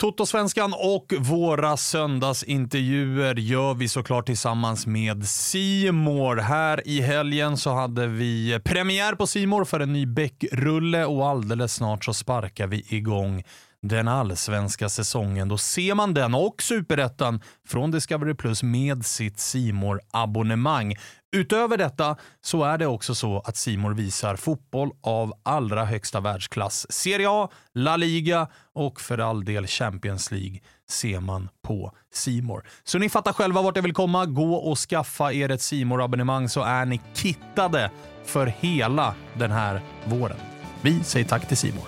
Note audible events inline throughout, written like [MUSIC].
Totosvenskan och våra söndagsintervjuer gör vi såklart tillsammans med Simor. Här i helgen så hade vi premiär på Simor för en ny Beck-rulle och alldeles snart så sparkar vi igång den allsvenska säsongen. Då ser man den och superettan från Discovery Plus med sitt simor abonnemang Utöver detta så är det också så att Simor visar fotboll av allra högsta världsklass. Serie A, La Liga och för all del Champions League ser man på Simor. Så ni fattar själva vart jag vill komma. Gå och skaffa er ett simor abonnemang så är ni kittade för hela den här våren. Vi säger tack till Simor.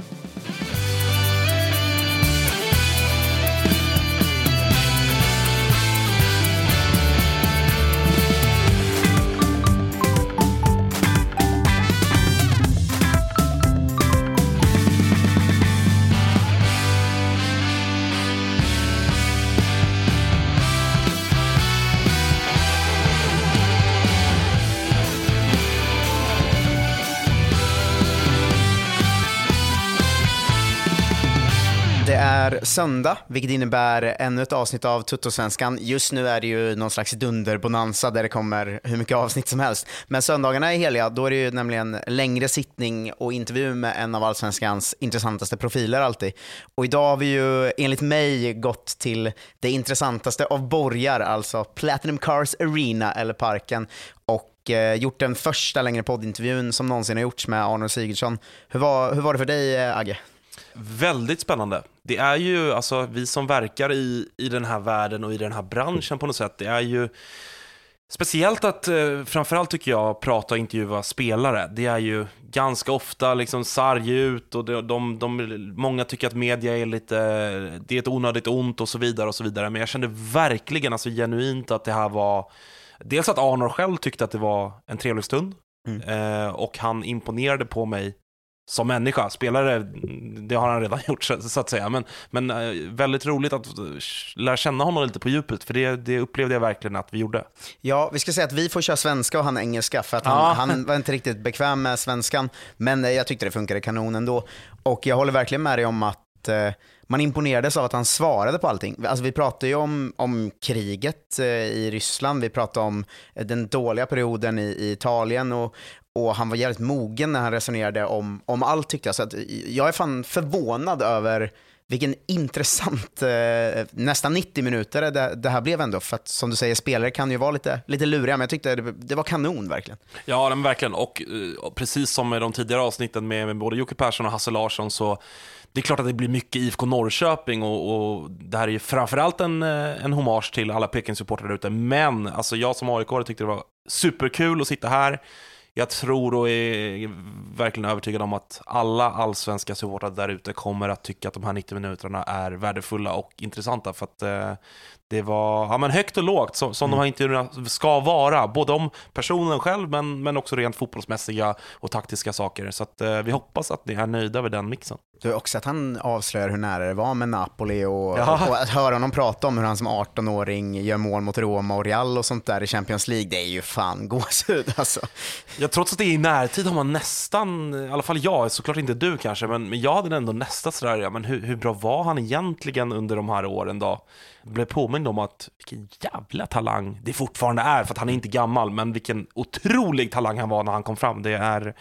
Är söndag, vilket innebär ännu ett avsnitt av Tuttosvenskan. Just nu är det ju någon slags dunderbonanza där det kommer hur mycket avsnitt som helst. Men söndagarna är heliga, då är det ju nämligen längre sittning och intervju med en av Allsvenskans intressantaste profiler alltid. Och idag har vi ju enligt mig gått till det intressantaste av borgar, alltså Platinum Cars Arena eller Parken och eh, gjort den första längre poddintervjun som någonsin har gjorts med Arnold Sigurdsson. Hur var, hur var det för dig eh, Agge? Väldigt spännande. Det är ju, alltså vi som verkar i, i den här världen och i den här branschen på något sätt, det är ju Speciellt att, eh, framförallt tycker jag, prata och intervjua spelare. Det är ju ganska ofta liksom sarg ut och de, de, de, många tycker att media är lite, det är ett onödigt ont och så vidare och så vidare. Men jag kände verkligen, alltså genuint att det här var, dels att Arnor själv tyckte att det var en trevlig stund. Mm. Eh, och han imponerade på mig som människa. Spelare, det har han redan [LAUGHS] gjort så, att säga. Men, men eh, väldigt roligt att lära känna honom lite på djupet, för det, det upplevde jag verkligen att vi gjorde. Ja, vi ska säga att vi får köra svenska och han engelska, för att han, ja. han var inte riktigt bekväm med svenskan. Men eh, jag tyckte det funkade kanon ändå. Och jag håller verkligen med dig om att eh, man imponerades av att han svarade på allting. Alltså vi pratade ju om, om kriget i Ryssland, vi pratade om den dåliga perioden i, i Italien och, och han var jävligt mogen när han resonerade om, om allt tyckte jag. Så att jag är fan förvånad över vilken intressant, eh, nästan 90 minuter det, det, här blev ändå. För att som du säger, spelare kan ju vara lite, lite luriga, men jag tyckte det, det var kanon verkligen. Ja, men verkligen. Och, eh, och precis som med de tidigare avsnitten med, med både Jocke Persson och Hasse Larsson så det är klart att det blir mycket IFK Norrköping och, och det här är ju framförallt en, eh, en hommage till alla Peking-supportrar där ute. Men alltså, jag som aik tyckte det var superkul att sitta här jag tror och är verkligen övertygad om att alla allsvenska supportrar där ute kommer att tycka att de här 90 minuterna är värdefulla och intressanta. För att eh, det var ja, men högt och lågt som, som mm. de här intervjuerna ska vara. Både om personen själv men, men också rent fotbollsmässiga och taktiska saker. Så att, eh, vi hoppas att ni är nöjda med den mixen. Du, också att han avslöjar hur nära det var med Napoli och, Ja. och att höra honom prata om hur han som 18-åring gör mål mot Roma och Real och sånt där i Champions League, det är ju fan [LAUGHS] gåshud alltså. Ja, trots att det är i närtid har man nästan, i alla fall jag, såklart inte du kanske, men, men jag hade ändå nästan sådär, ja, men hur, hur bra var han egentligen under de här åren då? Jag blev påmind om att vilken jävla talang det fortfarande är, för att han är inte gammal, men vilken otrolig talang han var när han kom fram. Det är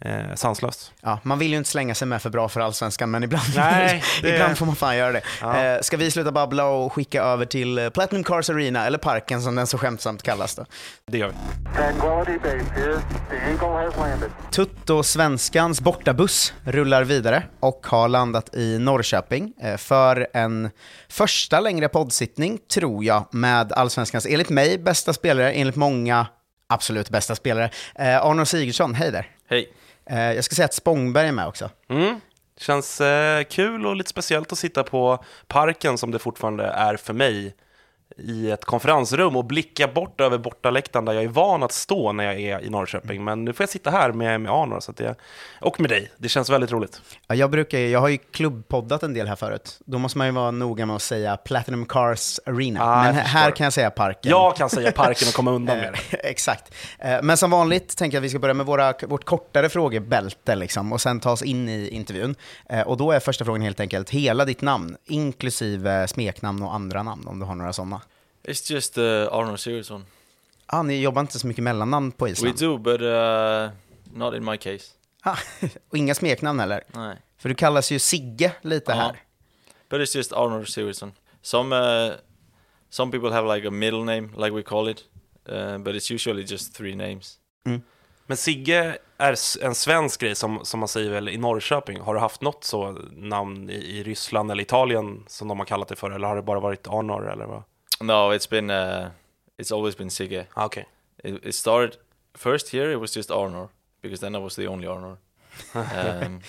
eh, sanslöst. Ja, man vill ju inte slänga sig med för bra för allsvenskan, men ibland, Nej, [LAUGHS] det- ibland får man fan göra det. Ja. Eh, ska vi sluta babbla och skicka över till eh, Platinum Cars Arena, eller Parken som den så skämtsamt kallas då. Det gör vi. Tranquility Base here. The Eagle has landed. Tutto Svenskans bortabuss rullar vidare och har landat i Norrköping eh, för en första längre poddsittning, tror jag, med Allsvenskans, enligt mig, bästa spelare, enligt många, absolut bästa spelare. Eh, Arno Sigurdsson, hej där. Hej. Eh, jag ska säga att Spångberg är med också. Mm. Känns eh, kul och lite speciellt att sitta på parken som det fortfarande är för mig i ett konferensrum och blicka bort över bortaläktaren där jag är van att stå när jag är i Norrköping. Men nu får jag sitta här med, med Arnor så att det, och med dig. Det känns väldigt roligt. Ja, jag, brukar, jag har ju klubbpoddat en del här förut. Då måste man ju vara noga med att säga Platinum Cars Arena. Ah, Men här kan jag säga Parken. Jag kan säga parken och komma undan [LAUGHS] med det. Eh, Exakt. Eh, Men som vanligt tänker jag att vi ska börja med våra, vårt kortare frågebälte liksom, och sen ta oss in i intervjun. Eh, Och då är första frågan helt enkelt hela ditt namn, inklusive smeknamn och andra namn om du har några sådana. It's just uh, Arnold Sigurdsson. Ah, ni jobbar inte så mycket mellannamn på We Island? do, but uh, not in my case. Ah, [LAUGHS] och inga smeknamn heller? Nej. För du kallas ju Sigge lite Ja. här. But it's just Arnold Sigurdsson. Some uh, some people have like a middle name, like we call it, uh, but it's usually just three names. Men Sigge är en svensk grej som, som man säger väl i Norrköping. Har du haft något så namn i, i Ryssland eller Italien som de har kallat det för? Eller har det bara varit Arnor eller vad? No, it's been uh, it's always been Sigge. Ah, Okej. It, it started first here. It was just Arnor because then I was the only Arnor. [LAUGHS] um,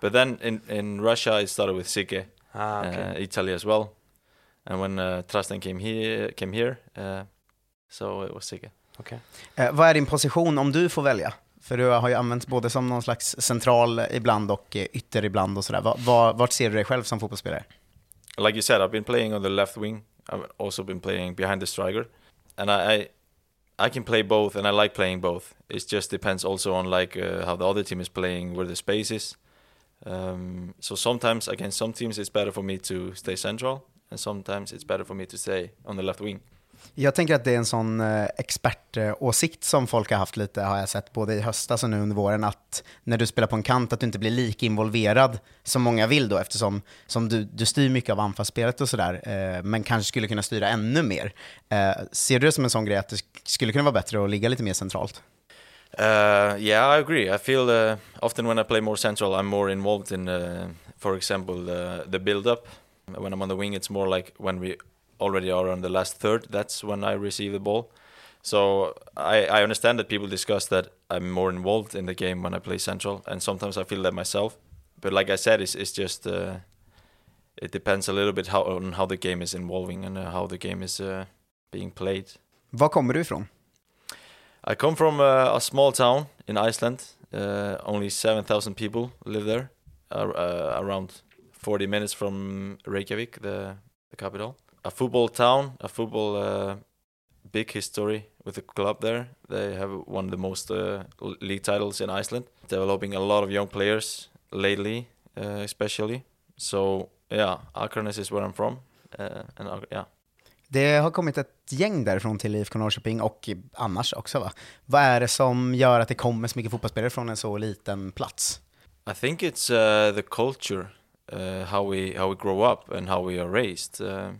but then in in Russia it started with Sigge. Ah, okej. uh, Italy as well. And when uh, Trasten came here, came here, uh, so it was Sigge. okej. Eh, vad är din position om du får välja? För du har ju använts både som någon slags central ibland och eh, ytter ibland och sådär. Va, va, vart ser du dig själv som fotbollsspelare? Like you said, I've been playing on the left wing. I've also been playing behind the striker, and I, I, I can play both, and I like playing both. It just depends also on like uh, how the other team is playing, where the space is. Um, so sometimes against some teams it's better for me to stay central, and sometimes it's better for me to stay on the left wing. Jag tänker att det är en sån eh, expertåsikt som folk har haft lite, har jag sett, både i höstas och nu under våren, att när du spelar på en kant att du inte blir lika involverad som många vill då, eftersom som du, du styr mycket av anfallsspelet och sådär, eh, men kanske skulle kunna styra ännu mer. Eh, ser du det som en sån grej att det skulle kunna vara bättre att ligga lite mer centralt? Uh, yeah, I agree. I feel uh, often when I play more central, I'm more involved in, uh, for example, the, the build-up. When I'm on the wing, it's more like when we already are on the last third. That's when I receive the ball. So I, I understand that people discuss that I'm more involved in the game when I play central, and sometimes I feel that myself. But like I said, it's, it's just uh, it depends a little bit how on how the game is involving and uh, how the game is uh, being played. Var kommer du ifrån? I come from uh, a small town in Iceland. Uh, only 7,000 people live there, uh, uh, around 40 minutes from Reykjavik, the, the capital. A football town, a football uh, big history with the club there. They have won the most uh, league titles in Iceland, developing a lot of young players lately, uh, especially. So, yeah, Akranes is where I'm from. Uh, and Ak- yeah. Det har kommit ett gäng därifrån till IFK Norrköping och annars också va? Vad är det som gör att det kommer så mycket fotbollsspelare från en så liten plats? I think it's uh, the culture, uh, how we how we grow up and how we are raised. Uh,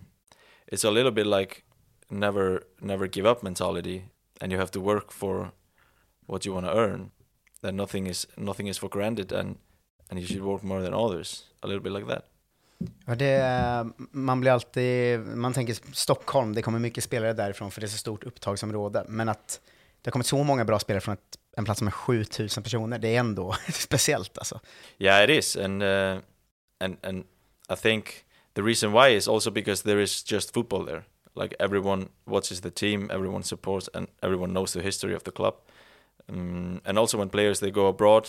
it's a little bit like never never give up mentality, and you have to work for what you want to earn. That nothing is nothing is for granted, and and you should work more than others. A little bit like that. Ja, det, man blir alltid, man tänker Stockholm, det kommer mycket spelare därifrån för det är så stort upptagsområde. Men att det har kommit så många bra spelare från ett, en plats med 7000 personer, det är ändå [LAUGHS] speciellt alltså. Yeah, it is, and uh, and and I think the reason why is also because there is just football there. Like everyone watches the team, everyone supports, and everyone knows the history of the club. Um, and also when players they go abroad,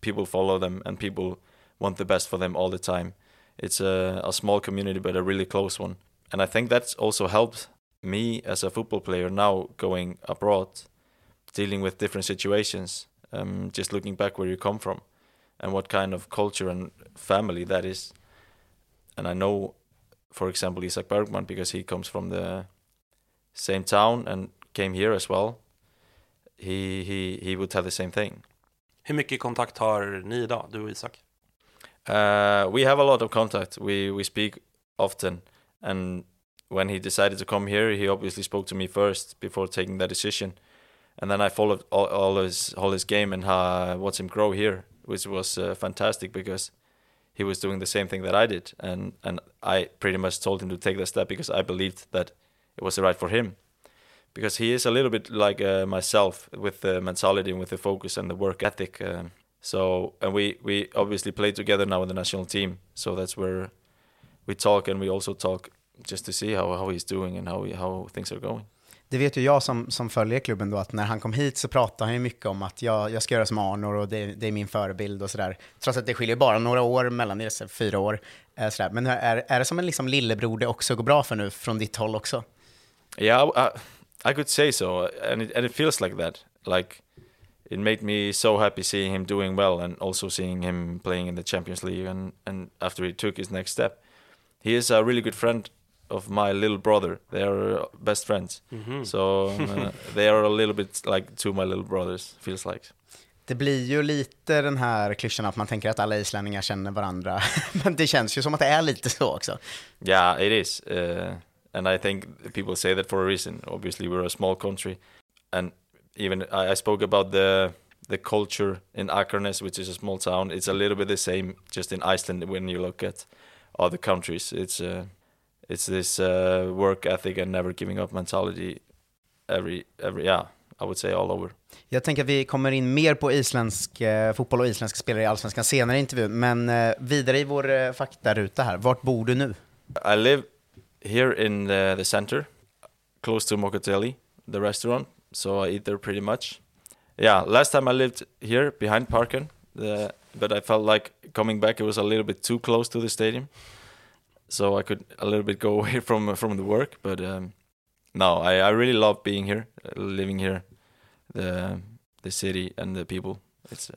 people follow them, and people want the best for them all the time. It's a, a small community, but a really close one. And I think that's also helped me as a football player now going abroad, dealing with different situations, um, just looking back where you come from and what kind of culture and family that is. And I know, for example, Isaac Bergman, because he comes from the same town and came here as well, he, he, he would have the same thing. Hur mycket kontakt har ni idag, du och Isak? Uh, we have a lot of contact. We we speak often, and when he decided to come here, he obviously spoke to me first before taking that decision, and then I followed all, all his all his game and uh, watched him grow here, which was uh, fantastic because he was doing the same thing that I did, and and I pretty much told him to take that step because I believed that it was the right for him, because he is a little bit like uh, myself with the mentality and with the focus and the work ethic. Um, so and we we obviously play together now in the national team, so that's where we talk and we also talk just to see how, how he's doing and how how things are going. Det vet ju jag som, som följer klubben då, att när han kom hit så pratade han ju mycket om att jag, jag ska göra som Arnor och det, det är min förebild och sådär. Trots att det skiljer bara några år mellan er, fyra år. Eh, sådär. Men är, är det som en liksom lillebror det också går bra för nu, från ditt håll också? Yeah, I, I could say so, and it, and it feels like that. Like it made me so happy seeing him doing well, and also seeing him playing in the Champions League, and and after he took his next step, he is a really good friend of my little brother. They are best friends, so uh, [LAUGHS] they are a little bit like two of my little brothers. Feels like. Det blir ju lite den här klyschan att man tänker att alla islänningar känner varandra. [LAUGHS] Men det känns ju som att det är lite så också. Yeah, it is. Uh, and I think people say that for a reason. Obviously, we're a small country, and even I, I spoke about the the culture in Akranes, which is a small town. It's a little bit the same just in Iceland when you look at other countries. It's uh, it's this uh, work ethic and never giving up mentality. Every every yeah, I would say all over. Jag tänker att vi kommer in mer på isländsk eh, fotboll och isländska spelare i Allsvenskan senare i intervjun. Men eh, vidare i vår eh, faktaruta här, vart bor du nu? I live here in the, the center, close to Mokoteli, the restaurant. So I eat there pretty much. Yeah, last time I lived here behind Parken, the, but I felt like coming back it was a little bit too close to the stadium, so I could a little bit go [LAUGHS] away from from the work. But um, no, I, I really love being here, uh, living here, the the city and the people. It's.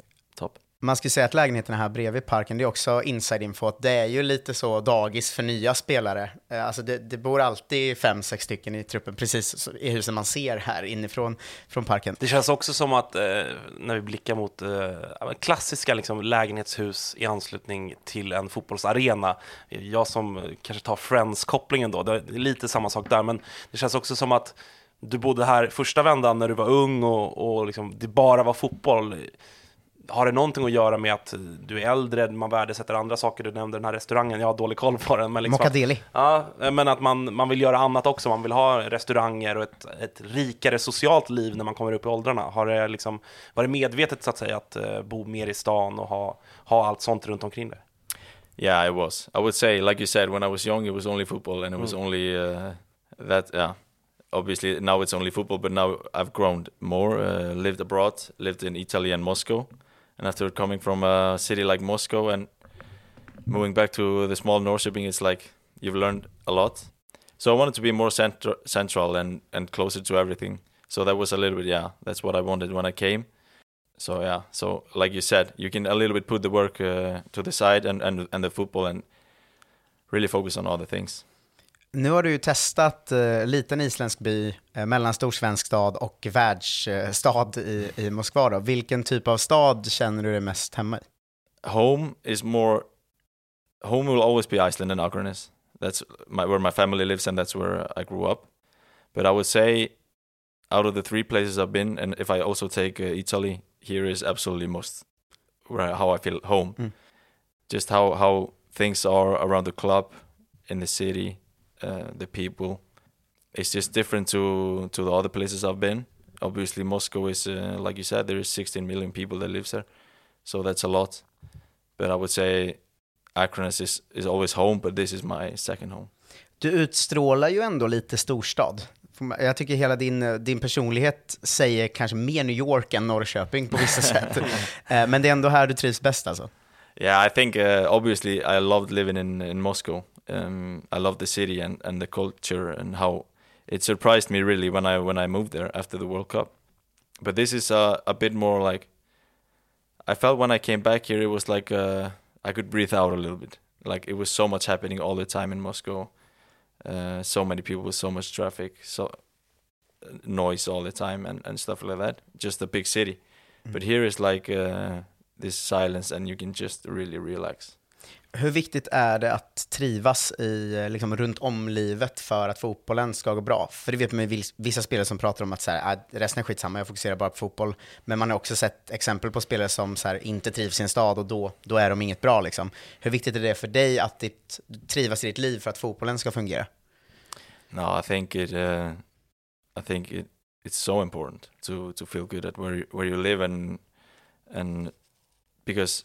Man ska säga att lägenheterna här bredvid parken, det är också inside-info, att det är ju lite så dagis för nya spelare. Eh, alltså det, det bor alltid fem, sex stycken i truppen, precis i husen man ser här inifrån från parken. Det känns också som att eh, när vi blickar mot eh, klassiska liksom, lägenhetshus i anslutning till en fotbollsarena. Jag som kanske tar Friends-kopplingen då, det är lite samma sak där, men det känns också som att du bodde här första vändan när du var ung och, och liksom, det bara var fotboll. Har det någonting att göra med att du är äldre, man värdesätter andra saker? Du nämnde den här restaurangen, jag har dålig koll på den. Men liksom, Mokadeli. Ja, men att man, man vill göra annat också. Man vill ha restauranger och ett, ett rikare socialt liv när man kommer upp i åldrarna. Har det liksom, var det medvetet så att säga att eh, bo mer i stan och ha, ha allt sånt runt omkring det? Yeah, it was. I would say, like you said, when I was young, it was only football, and it was only uh, that. Yeah, obviously now it's only football, but now I've grown more. Uh, lived abroad, lived in Italy and Moscow, and after coming from a city like Moscow and moving back to the small Norrköping, it's like you've learned a lot. So I wanted to be more central, central and and closer to everything. So that was a little bit, yeah, that's what I wanted when I came. So yeah, so like you said, you can a little bit put the work uh, to the side and, and and the football and really focus on other things. Nu har du ju testat eh, liten isländsk by, eh, mellanstor svensk stad och världsstad i, i Moskva. Då. Vilken typ av stad känner du dig mest hemma i? Home is more. Home will always be Iceland and Akranes. That's my, where my family lives and that's where I grew up. But I would say, out of the three places I've been, and if I also take uh, Italy, here is absolutely most where how I feel home. Mm. Just how how things are around the club, in the city, uh, the people. It's just different to to the other places I've been. Obviously, Moscow is uh, like you said, there is 16 million people that lives there, so that's a lot. But I would say Akranes is is always home, but this is my second home. Du utstrålar ju ändå lite storstad. Jag tycker hela din, eh, din personlighet säger kanske mer New York än Norrköping på vissa [LAUGHS] sätt. Eh, Men det är ändå här du trivs bäst alltså. Yeah, I think uh, obviously I loved living in in Moscow. Um, I love the city and, and the culture and how it surprised me really when I when I moved there after the World Cup. But this is a a bit more like I felt when I came back here it was like uh, I could breathe out a little bit. Like it was so much happening all the time in Moscow. Uh, so many people, so much traffic, so noise all the time and, and stuff like that. Just a big city. But here is like uh, this silence and you can just really relax. Hur viktigt är det att trivas i, eh, liksom, runt om livet för att fotbollen ska gå bra? För det vet man ju vissa spelare som pratar om att så här, ah, resten är skitsamma, jag fokuserar bara på fotboll. Men man har också sett exempel på spelare som så här, inte trivs i en stad och då, då är de inget bra. Liksom. Hur viktigt är det för dig att ditt, trivas i ditt liv för att fotbollen ska fungera? No, I think it. Uh, I think it. It's so important to to feel good at where you, where you live and and because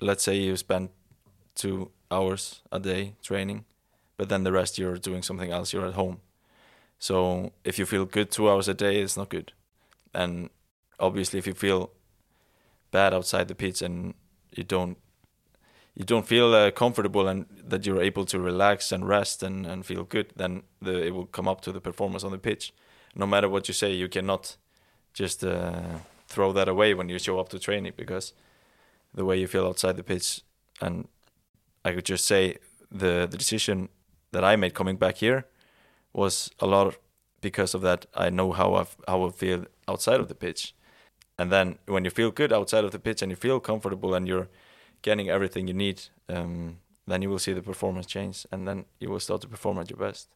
let's say you spend two hours a day training, but then the rest you're doing something else. You're at home, so if you feel good two hours a day, it's not good. And obviously, if you feel bad outside the pitch and you don't you don't feel uh, comfortable and that you're able to relax and rest and, and feel good, then the, it will come up to the performance on the pitch. No matter what you say, you cannot just uh, throw that away when you show up to training because the way you feel outside the pitch, and I could just say the the decision that I made coming back here was a lot because of that. I know how I how I feel outside of the pitch, and then when you feel good outside of the pitch and you feel comfortable and you're getting everything you need, um, then you will see the performance change and then you will start to perform at your best.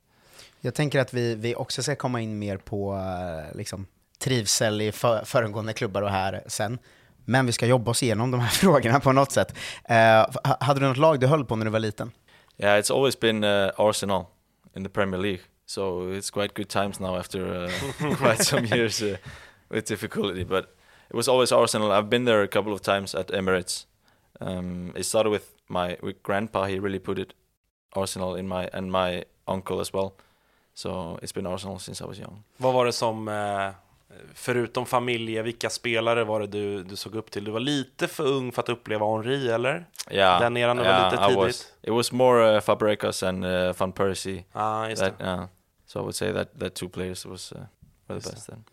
Jag tänker att vi, vi också ska komma in mer på eh, liksom, trivsel i för, föregående klubbar och här sen. Men vi ska jobba oss igenom de här [LAUGHS] frågorna på något sätt. Uh, hade du något lag du höll på när du var liten? Yeah, it's always been uh, Arsenal in the Premier League. So it's quite good times now after uh, [LAUGHS] quite some years uh, with difficulty. But it was always Arsenal. I've been there a couple of times at Emirates. Um, it started with my with grandpa. He really put it Arsenal in my and my uncle as well. So it's been Arsenal since I was young. Vad var det som, eh, förutom familje, vilka spelare var det du, du såg upp till? Du var lite för ung för att uppleva Henri, eller? Yeah, Den eran var yeah, lite I tidigt. was. It was more uh, Fabregas and uh, Van Persie. Ja, just That, det. uh, so I would say that that two players was uh, were the best then.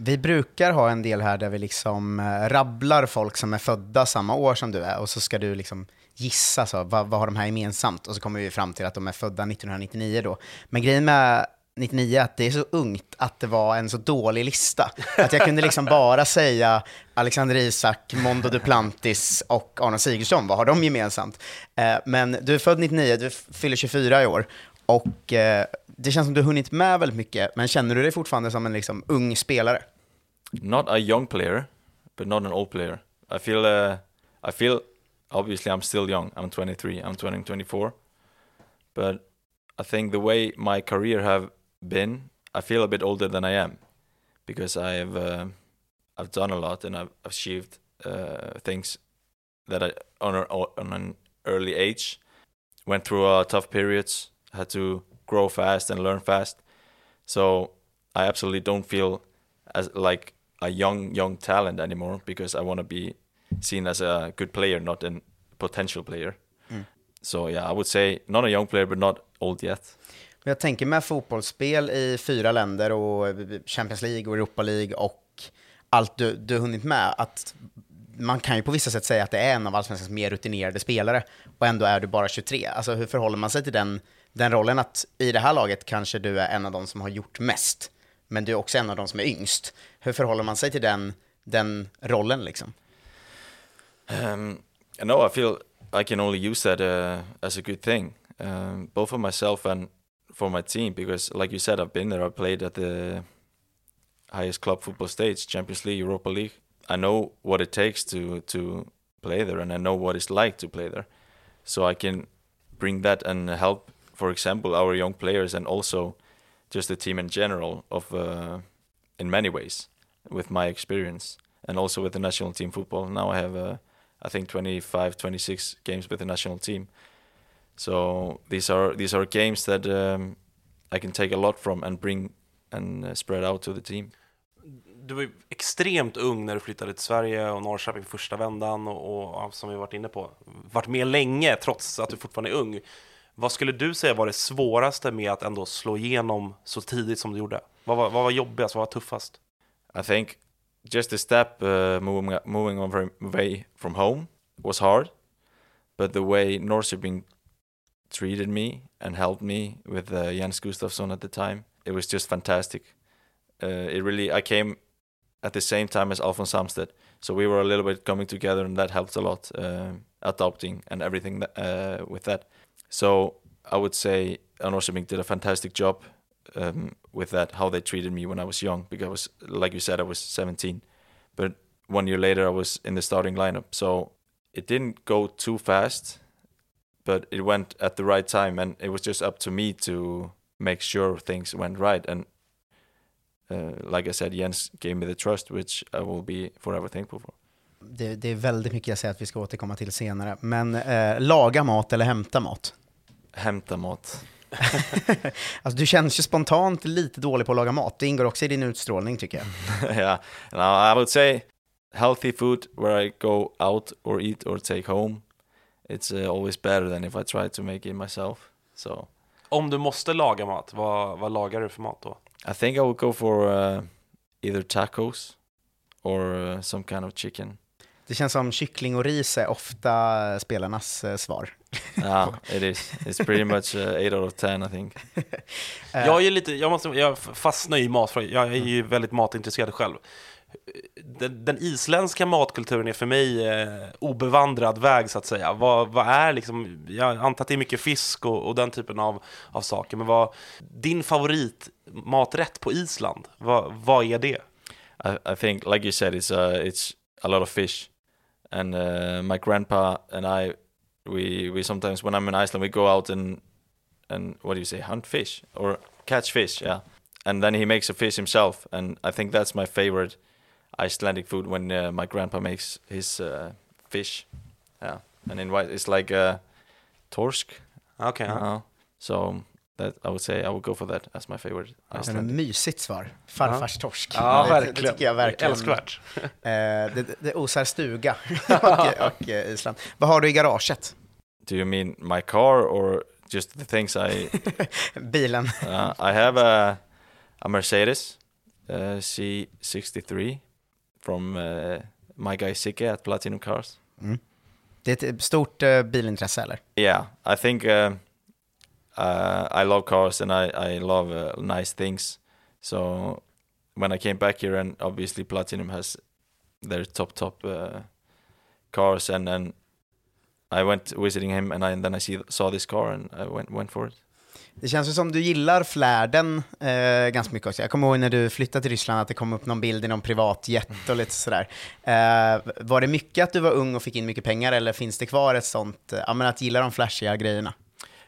Vi brukar ha en del här där vi liksom eh, rabblar folk som är födda samma år som du är och så ska du liksom gissa så, vad, vad har de här gemensamt? Och så kommer vi fram till att de är födda 1999 då. Men grejen med 99 att det är så ungt att det var en så dålig lista. Att jag kunde liksom bara säga Alexander Isak, Mondo Duplantis och Arne Sigurdsson, vad har de gemensamt? Eh, men du är född 99, du fyller 24 i år och eh, det känns som du har hunnit med väldigt mycket, men känner du dig fortfarande som en liksom ung spelare? Not a young player, but not an old player. I feel uh, I feel obviously I'm still young. I'm 23. I'm turning 24. But I think the way my career have been, I feel a bit older than I am because I have uh, I've done a lot and I've achieved uh, things that I on, a, on an early age. Went through uh, tough periods, had to grow fast and learn fast. So I absolutely don't feel as like a young young talent anymore because I want to be seen as a good player, not a potential player. So yeah, I would say not a young player, but not old yet. Men Jag tänker med fotbollsspel i fyra länder och Champions League och Europa League och allt du, du har hunnit med, att man kan ju på vissa sätt säga att det är en av allsvenskans mer rutinerade spelare och ändå är du bara 23. Alltså hur förhåller man sig till den, den rollen att i det här laget kanske du är en av de som har gjort mest, men du är också en av de som är yngst. Hur förhåller man sig till den, den rollen liksom? Um, no, I feel I can only use that uh, as a good thing, um, both for myself and for my team. Because, like you said, I've been there. I played at the highest club football stage, Champions League, Europa League. I know what it takes to to play there, and I know what it's like to play there. So I can bring that and help, for example, our young players and also just the team in general of uh, in many ways with my experience and also with the national team football. Now I have uh, I think 25, 26 games with the national team. So these are these are games that um, I can take a lot from and bring and uh, spread out to the team. du var extremt ung när du flyttade till Sverige och Norrköping första vändan och, och som vi varit inne på, varit med länge trots att du fortfarande är ung. Vad skulle du säga var det svåraste med att ändå slå igenom så tidigt som du gjorde? Vad var, vad var jobbigast, vad var tuffast? I think just the step uh, moving moving away from home was hard, but the way Norrköping treated me and helped me with uh, Jens Gustafsson at the time, it was just fantastic. Uh, it really, I came at the same time as Alphonse Samstedt, so we were a little bit coming together, and that helped a lot, uh, adopting and everything that, uh, with that. So I would say Norrköping did a fantastic job um, with that, how they treated me when I was young, because I was, like you said, I was 17, but one year later I was in the starting lineup, so it didn't go too fast but it went at the right time and it was just up to me to make sure things went right and uh, like i said jens gave me the trust which i will be forever thankful for Det, det är väldigt mycket jag säger att vi ska återkomma till senare. Men eh, laga mat eller hämta mat? hämta mat [LAUGHS] alltså, du känns ju spontant lite dålig på att laga mat. Det ingår också i din utstrålning tycker jag. [LAUGHS] yeah no, i would say healthy food where i go out or eat or take home it's uh, always better than if i try to make it myself so Om du måste laga mat, vad, vad lagar du för mat då? i think i would go for uh, either tacos or uh, some kind of chicken Det känns som kyckling och ris är ofta spelarnas eh, svar. [LAUGHS] yeah it is it's pretty much uh, 8 out of 10 i think [LAUGHS] Jag är lite, jag måste, jag fastnar i matfrågor, jag är ju väldigt matintresserad själv. Den, den isländska matkulturen är för mig eh, obevandrad väg så att säga. Vad, vad är liksom, jag antar att det är mycket fisk och, och den typen av, av saker, men vad, din favoritmaträtt på Island, vad, vad är det? I, I think, like you said, it's uh, it's a lot of fish, and uh, my grandpa and I, we we sometimes when I'm in Iceland, we go out and and what do you say, hunt fish or catch fish, yeah. And then he makes a fish himself, and I think that's my favorite Icelandic food when uh, my grandpa makes his uh, fish, yeah. And in white, it's like uh, torsk, ja. uh, so that I would say I would go for that as my favorite Det är ett Icelandic. mysigt svar. Farfars torsk. Ja, det, verkligen. Det tycker jag verkligen. Älskvärt. [LAUGHS] Eh, det, det osar stuga [LAUGHS] [LAUGHS] och, och eh, Island. Vad har du i garaget? Do you mean my car or just the things I Bilen. Uh, I have a, a Mercedes uh, C63 from uh, my guy Sike at Platinum Cars. Det är ett stort eh, bilintresse eller? Yeah, I think uh, uh, I love cars and I, I love uh, nice things. So when I came back here, and obviously Platinum has their top top uh, cars, and then I went visiting him, and, I, and then I see, saw this car, and I went went for it. Det känns ju som du gillar flärden eh, ganska mycket också. Jag kommer ihåg när du flyttade till Ryssland att det kom upp någon bild i någon privatjet och lite sådär. Eh, var det mycket att du var ung och fick in mycket pengar eller finns det kvar ett sånt, eh, ja men att gilla de flashiga grejerna?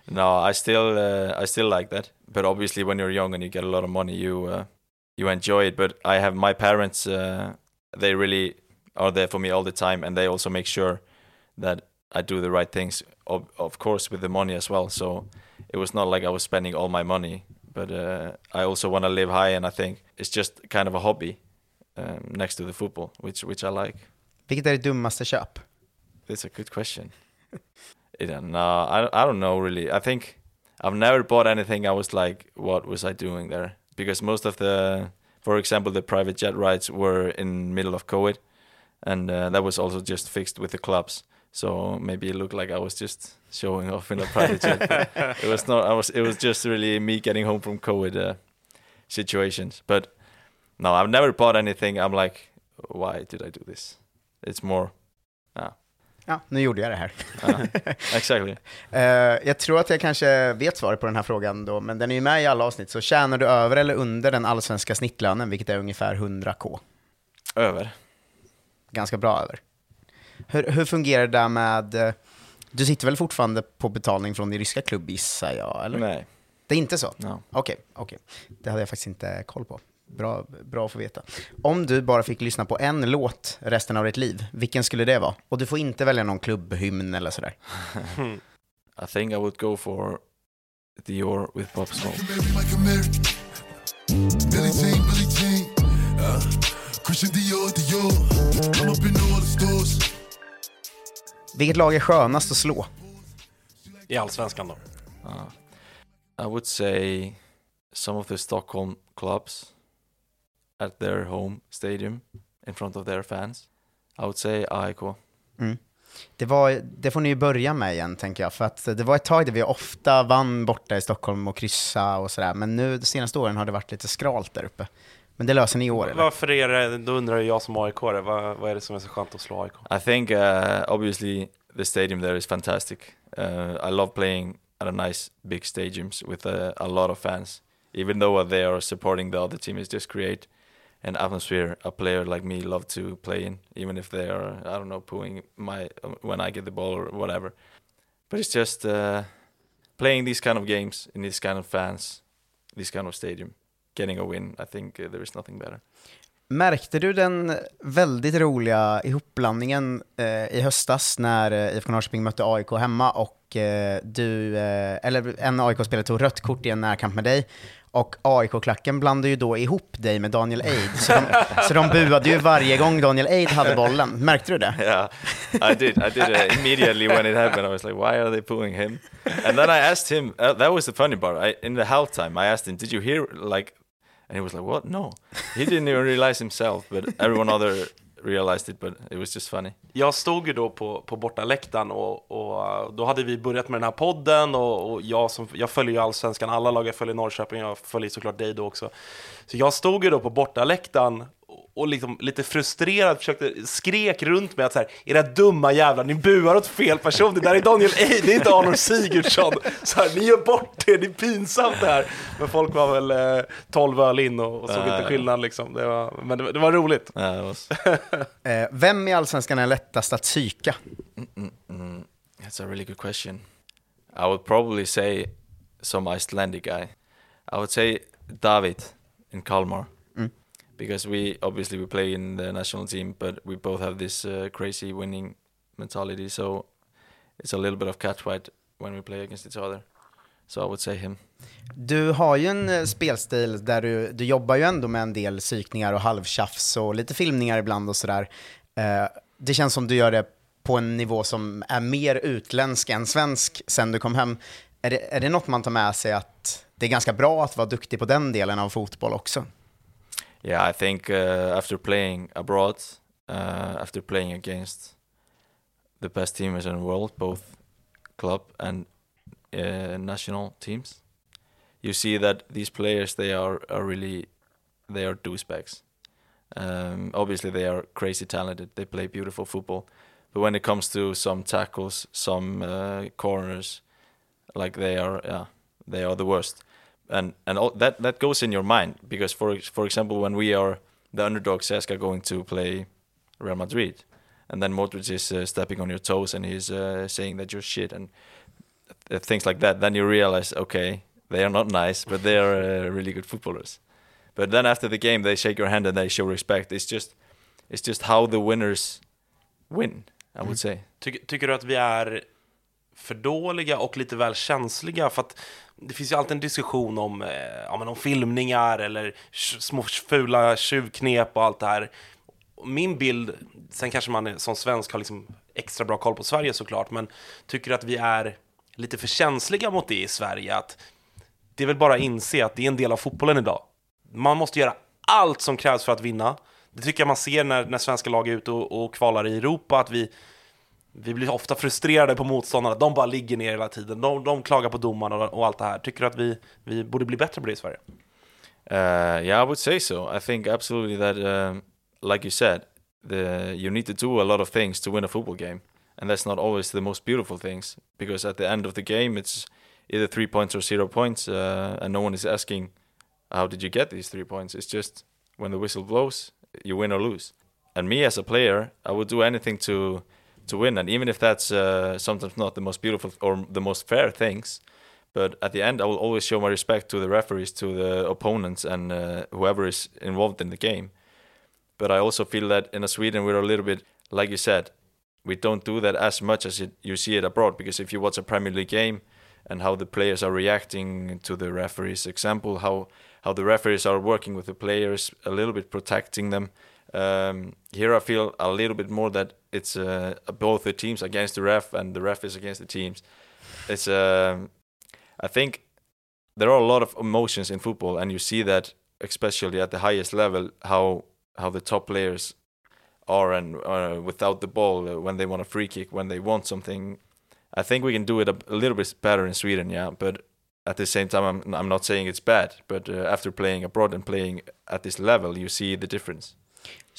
No, I still uh, I still like that. But obviously, when you're young and you get a lot of money, you uh, you enjoy it. But I have my parents; uh, they really are there for me all the time, and they also make sure that I do the right things. Of, of course, with the money as well. So it was not like I was spending all my money, but uh, I also want to live high, and I think it's just kind of a hobby um, next to the football, which which I like. Vilket är ditt dummaste köp? That's a good question. [LAUGHS] yeah, no, I, I don't know really. I think I've never bought anything. I was like, what was I doing there? Because most of the, for example, the private jet rides were in middle of COVID, and uh, that was also just fixed with the clubs. So maybe it looked like I was just showing off in a private jet. it was not. I was. It was just really me getting home from COVID uh, situations. But no, I've never bought anything. I'm like, why did I do this? It's more. Uh, Ja, nu gjorde jag det här. uh, exactly. [LAUGHS] Eh, jag tror att jag kanske vet svaret på den här frågan då, men den är ju med i alla avsnitt. Så tjänar du över eller under den allsvenska snittlönen, vilket är ungefär 100k? Över. Ganska bra över. Hur, hur fungerar det där med... eh, Du sitter väl fortfarande på betalning från din ryska klubb gissar jag, eller? Nej. Det är inte så? No. Okej, okej. Det hade jag faktiskt inte koll på. Bra, bra att få veta. Om du bara fick lyssna på en låt resten av ditt liv, vilken skulle det vara? Och du får inte välja någon klubbhymn eller sådär. [LAUGHS] I think I would go for Dior with Pop Smoke. Vilket lag är skönast att slå? I allsvenskan då. I would say some of the Stockholm clubs at their home stadium in front of their fans. I would say AIK. Det, var, det får ni ju börja med igen, tänker jag. För att det var ett tag där vi ofta vann borta i Stockholm och kryssa och sådär. Men nu de senaste åren har det varit lite skralt där uppe. Men det löser ni i år, eller? Varför är det, då undrar jag som aik vad, vad är det som är så skönt att slå AIK? I think uh, obviously the stadium there is fantastic. Uh, I love playing at a nice big stadiums with a, a lot of fans. Even though they are supporting the other team, it's just create an atmosphere a player like me love to play in, even if they are I don't know pooing my when I get the ball or whatever. But it's just uh, playing these kind of games in these kind of fans, this kind of stadium, getting a win. I think uh, there is nothing better. Märkte du den väldigt roliga ihopblandningen eh, i höstas när eh, IFK Norrköping mötte AIK hemma och eh, du, eh, eller en AIK-spelare tog rött kort i en närkamp med dig och AIK-klacken blandade ju då ihop dig med Daniel Eid, så de, [LAUGHS] så de buade ju varje gång Daniel Eid hade bollen. Märkte du det? [LAUGHS] yeah, I did. I did uh, immediately when it happened. I was like, "Why are they pulling him?" And then I asked him. Uh, that was the funny part. I, in the halftime, I asked him, "Did you hear?" Like, and he was like, "What? No." He didn't even realize himself, but everyone other realized it. But it was just funny. Jag stod ju då på, på bortaläktaren och, och eh, då hade vi börjat med den här podden och, och jag, som, jag följer ju allsvenskan, alla lag jag följer Norrköping, jag följer såklart dig då också. Så jag stod ju då på bortaläktaren och- liksom lite frustrerad försökte, skrek runt mig att så här, era dumma jävlar, ni buar åt fel person, det där är Daniel Eid, det är inte Arnold Sigurdsson. Så här, ni gör bort det, det är pinsamt det här. Men folk var väl eh, 12 öl in och, och såg Ja, inte skillnad liksom. Det var, men det, var- det var roligt. Yeah, it was. Eh, vem i Allsvenskan är lättast att psyka? Mm, that's a really good question. I would probably say some Icelandic guy. I would say David in Kalmar. Because we obviously we play in the national team, but we both have this uh, crazy winning mentality. So it's a little bit of catfight when we play against each other. So I would say him. Du har ju en eh, spelstil där du, du jobbar ju ändå med en del psykningar och halvtjafs och lite filmningar ibland och sådär. Uh, det känns som du gör det på en nivå som är mer utländsk än svensk sen du kom hem. Är det, är det något man tar med sig att det är ganska bra att vara duktig på den delen av fotboll också? Yeah, I think uh, after playing abroad, uh, after playing against the best teams in the world, both club and uh, national teams, you see that these players they are, are really they are douchebags. Um, obviously, they are crazy talented. They play beautiful football, but when it comes to some tackles, some uh, corners, like they are, yeah, they are the worst and and all, that that goes in your mind because for for example when we are the underdog CSKA going to play Real Madrid and then Modric is uh, stepping on your toes and he's uh, saying that you're shit and uh, things like that then you realize okay they are not nice but they are uh, really good footballers. But then after the game they shake your hand and they show respect. It's just it's just how the winners win I would say. Tycker, tycker du att vi är för dåliga och lite väl känsliga? För att det finns ju alltid en diskussion om, eh, ja, men om filmningar eller små fula tjuvknep och allt det här. Min bild, sen kanske man som svensk har liksom extra bra koll på Sverige såklart, men tycker att vi är lite för känsliga mot det i Sverige? Att det är väl bara att inse att det är en del av fotbollen idag. Man måste göra allt som krävs för att vinna. Det tycker jag man ser när, när svenska lag är ute och, och kvalar i Europa, att vi, vi blir ofta frustrerade på motståndarna, de bara ligger ner hela tiden, de, de klagar på domarna och, och allt det här. Tycker du att vi, vi borde bli bättre på det i Sverige? Uh, yeah, I would say so. I think absolutely that, um, like you said, the you need to do a lot of things to win a football game, and that's not always the most beautiful things because at the end of the game, it's either three points or zero points, uh, and no one is asking, "How did you get these three points?" It's just when the whistle blows, you win or lose. And me as a player, I would do anything to to win, and even if that's uh, sometimes not the most beautiful or the most fair things, but at the end, I will always show my respect to the referees, to the opponents, and uh, whoever is involved in the game. But I also feel that in Sweden, we're a little bit, like you said, we don't do that as much as it, you see it abroad. Because if you watch a Premier League game and how the players are reacting to the referees, example, how how the referees are working with the players, a little bit protecting them, Um, here I feel a little bit more that it's uh, both the teams against the ref and the ref is against the teams. It's um, I think there are a lot of emotions in football, and you see that especially at the highest level how how the top players are and uh, without the ball uh, when they want a free kick when they want something. I think we can do it a, a little bit better in Sweden, yeah, but at the same time, I'm I'm not saying it's bad, but uh, after playing abroad and playing at this level, you see the difference.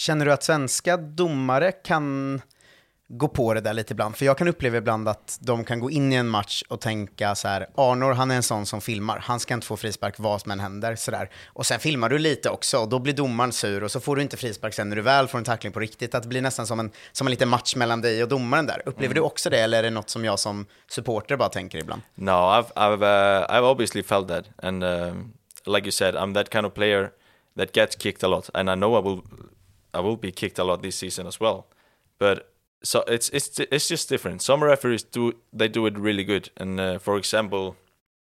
Känner du att svenska domare kan gå på det där lite ibland? För jag kan uppleva ibland att de kan gå in i en match och tänka så här, Arnor han är en sån som filmar, han ska inte få frispark vad som än händer. Så där. Och sen filmar du lite också, och då blir domaren sur och så får du inte frispark sen när du väl får en tackling på riktigt. Att det blir nästan som en, som en liten match mellan dig och domaren där. Upplever du också det, eller är det något som jag som supporter bara tänker ibland? No, I've I've uh, I've obviously felt that, and um, like you said, I'm that kind of player that gets kicked a lot, and I know I will I will be kicked a lot this season as well. But so it's it's it's just different. Some referees do they do it really good, and uh, for example,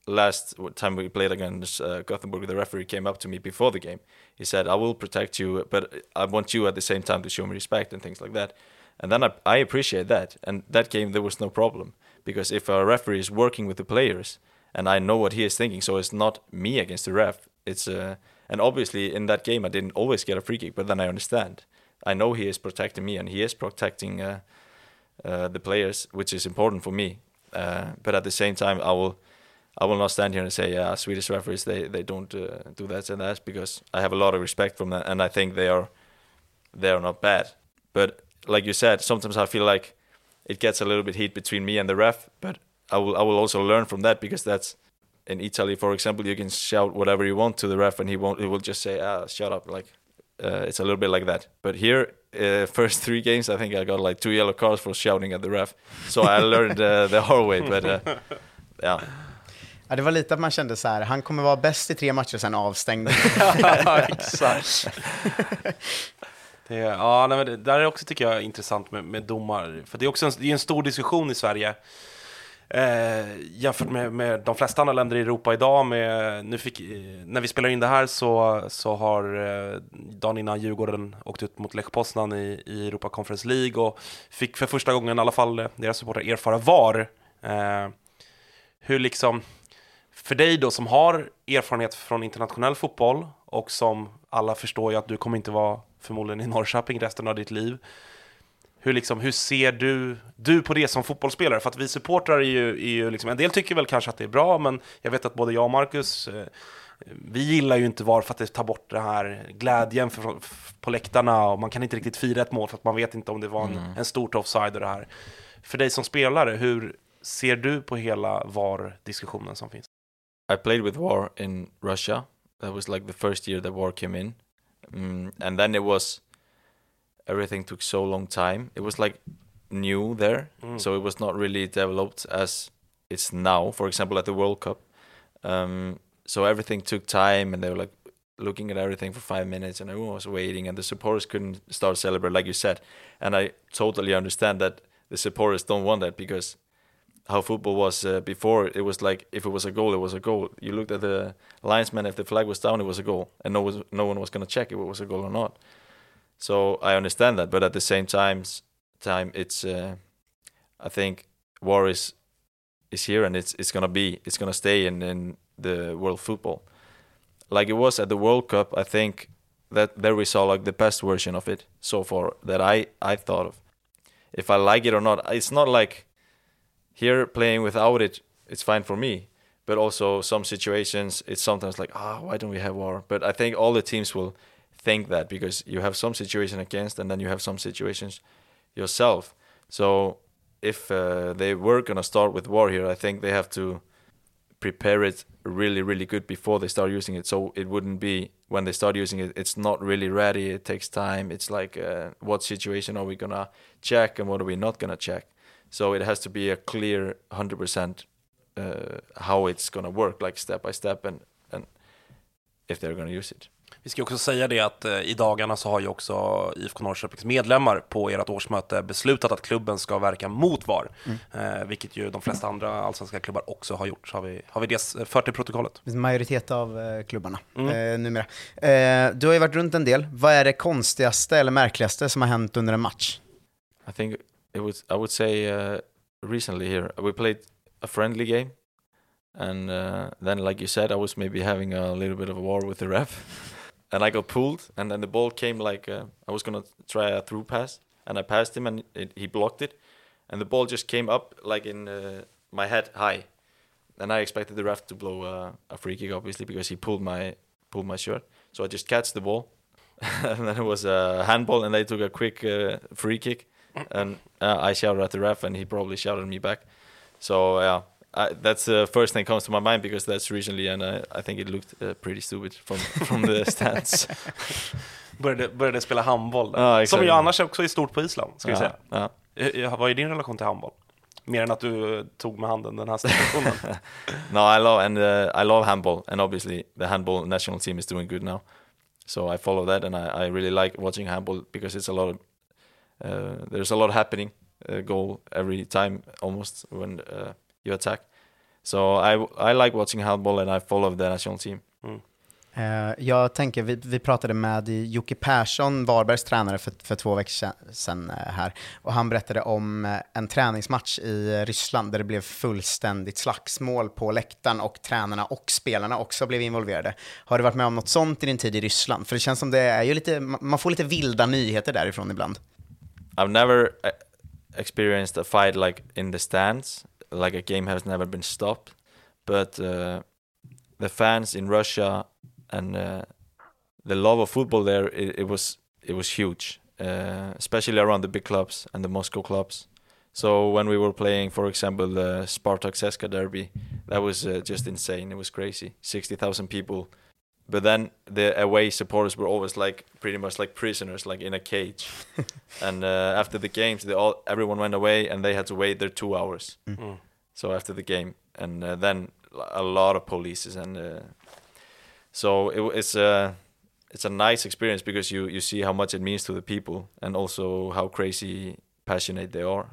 last time we played against uh, Gothenburg, the referee came up to me before the game. He said, "I will protect you, but I want you at the same time to show me respect and things like that." And then I, I appreciate that. And that game there was no problem because if a referee is working with the players and I know what he is thinking, so it's not me against the ref. It's uh, and obviously in that game I didn't always get a free kick, but then I understand. I know he is protecting me and he is protecting uh, uh, the players, which is important for me. Uh, but at the same time, I will I will not stand here and say, yeah, Swedish referees they they don't uh, do that and that because I have a lot of respect from them, and I think they are they are not bad. But like you said, sometimes I feel like it gets a little bit heat between me and the ref. But I will I will also learn from that because that's in Italy, for example, you can shout whatever you want to the ref, and he won't. He will just say, "Ah, shut up!" Like uh, it's a little bit like that. But here, uh, [LAUGHS] first three games, I think I got like two yellow cards for shouting at the ref. So I [LAUGHS] learned uh, the hard way. But uh, yeah. Ja, det var lite att man kände så här, han kommer vara bäst i tre matcher och sen avstängd. [LAUGHS] ja, exakt. Det, ja, nej, men det där är också tycker jag intressant med, med domar. För det är också en, det är en stor diskussion i Sverige. Eh, jämfört med, med de flesta andra länder i Europa idag. Med, nu fick, eh, när vi spelar in det här så, så har eh, dagen innan Djurgården åkt ut mot Lech Poznan i, i Europa Conference League och fick för första gången i alla fall eh, deras supportrar erfara VAR. Eh, hur liksom, för dig då som har erfarenhet från internationell fotboll och som alla förstår ju att du kommer inte vara förmodligen i Norrköping resten av ditt liv. Hur, liksom, hur ser du, du på det som fotbollsspelare? För att vi supportrar är ju, är ju liksom, en del tycker väl kanske att det är bra, men jag vet att både jag och Marcus, eh, vi gillar ju inte VAR för att det tar bort den här glädjen för, på läktarna och man kan inte riktigt fira ett mål för att man vet inte om det var en, Mm. en stort offside och det här. För dig som spelare, hur ser du på hela VAR-diskussionen som finns? I played with war in Russia. That was like the first year that war came in, mm, and then it was everything took so long time. It was like new there, Mm. so it was not really developed as it's now. For example, at the World Cup, um, so everything took time, and they were like looking at everything for five minutes, and everyone was waiting, and the supporters couldn't start celebrate like you said. And I totally understand that the supporters don't want that because how football was uh, before it was like if it was a goal it was a goal you looked at the linesman if the flag was down it was a goal and no, was, no one was going to check if it was a goal or not so i understand that but at the same time, time it's uh, i think war is is here and it's it's to be it's to stay in in the world football. Like it was at the world cup i think that there we saw like the best version of it so far that i i thought of. If i like it or not it's not like here playing without it it's fine for me but also some situations it's sometimes like ah why don't we have war? But i think all the teams will think that because you have some situation against and then you have some situations yourself. So if uh, they were going to start with war here i think they have to prepare it really really good before they start using it. So it wouldn't be when they start using it it's not really ready. It takes time. It's like uh, what situation are we going to check and what are we not going to check? So it has to be a clear 100% uh, how it's going to work, like step by step, and, and if they're going to use it. Vi ska också säga det att eh, i dagarna så har ju också IFK Norrköpings medlemmar på ert årsmöte beslutat att klubben ska verka mot VAR, eh, vilket ju de flesta andra allsvenska klubbar också har gjort. Så har vi, har vi det fört i protokollet. Majoritet av eh, klubbarna Mm. eh, numera. Eh, du har ju varit runt en del. Vad är det konstigaste eller märkligaste som har hänt under en match? I think it was. I would say uh, recently here we played a friendly game, and uh, then like you said, I was maybe having a little bit of a war with the ref, [LAUGHS] and I got pulled, and then the ball came like uh, I was gonna try a through pass, and I passed him, and it, he blocked it, and the ball just came up like in uh, my head high, and I expected the ref to blow uh, a free kick, obviously because he pulled my pulled my shirt, so I just catch the ball, [LAUGHS] and then it was a handball, and they took a quick uh, free kick, and uh, I shouted at the ref, and he probably shouted me back. So yeah, I, that's the first thing comes to my mind because that's recently, and I, I think it looked uh, pretty stupid from [LAUGHS] from the stands. [LAUGHS] Började, började spela handboll. Ja, exakt. som ju annars också är stort på Island, ska vi säga. ja. Eh, Vad är din relation till handboll? Mer än att du eh, tog med handen den här [LAUGHS] situationen. No, I love and uh, I love handball, and obviously the handball national team is doing good now. So I follow that, and I, I really like watching handball because it's a lot of uh, there's a lot happening, uh, goal every time almost when uh, you attack. So I I like watching handball, and I follow the national team. Eh, jag tänker, vi, vi pratade med Jocke Persson, Varbergs tränare, för, för två veckor sedan- eh, här. Och han berättade om eh, en träningsmatch i Ryssland där det blev fullständigt slagsmål på läktaren och tränarna och spelarna också blev involverade. Har du varit med om något sånt i din tid i Ryssland? För det känns som det är ju lite, man får lite vilda nyheter därifrån ibland. I've never uh, experienced a fight like in the stands, like a game has never been stopped. But uh, the fans in Russia and uh, the love of football there, it, it was it was huge, uh, especially around the big clubs and the Moscow clubs. So when we were playing, for example, the Spartak Seska derby, that was uh, just insane. It was crazy, sixty thousand people. But then the away supporters were always like pretty much like prisoners, like in a cage. [LAUGHS] and uh, after the games, they all everyone went away, and they had to wait there two hours. Mm. So after the game, and uh, then a lot of polices, and uh, so it, it's a it's a nice experience because you you see how much it means to the people, and also how crazy passionate they are.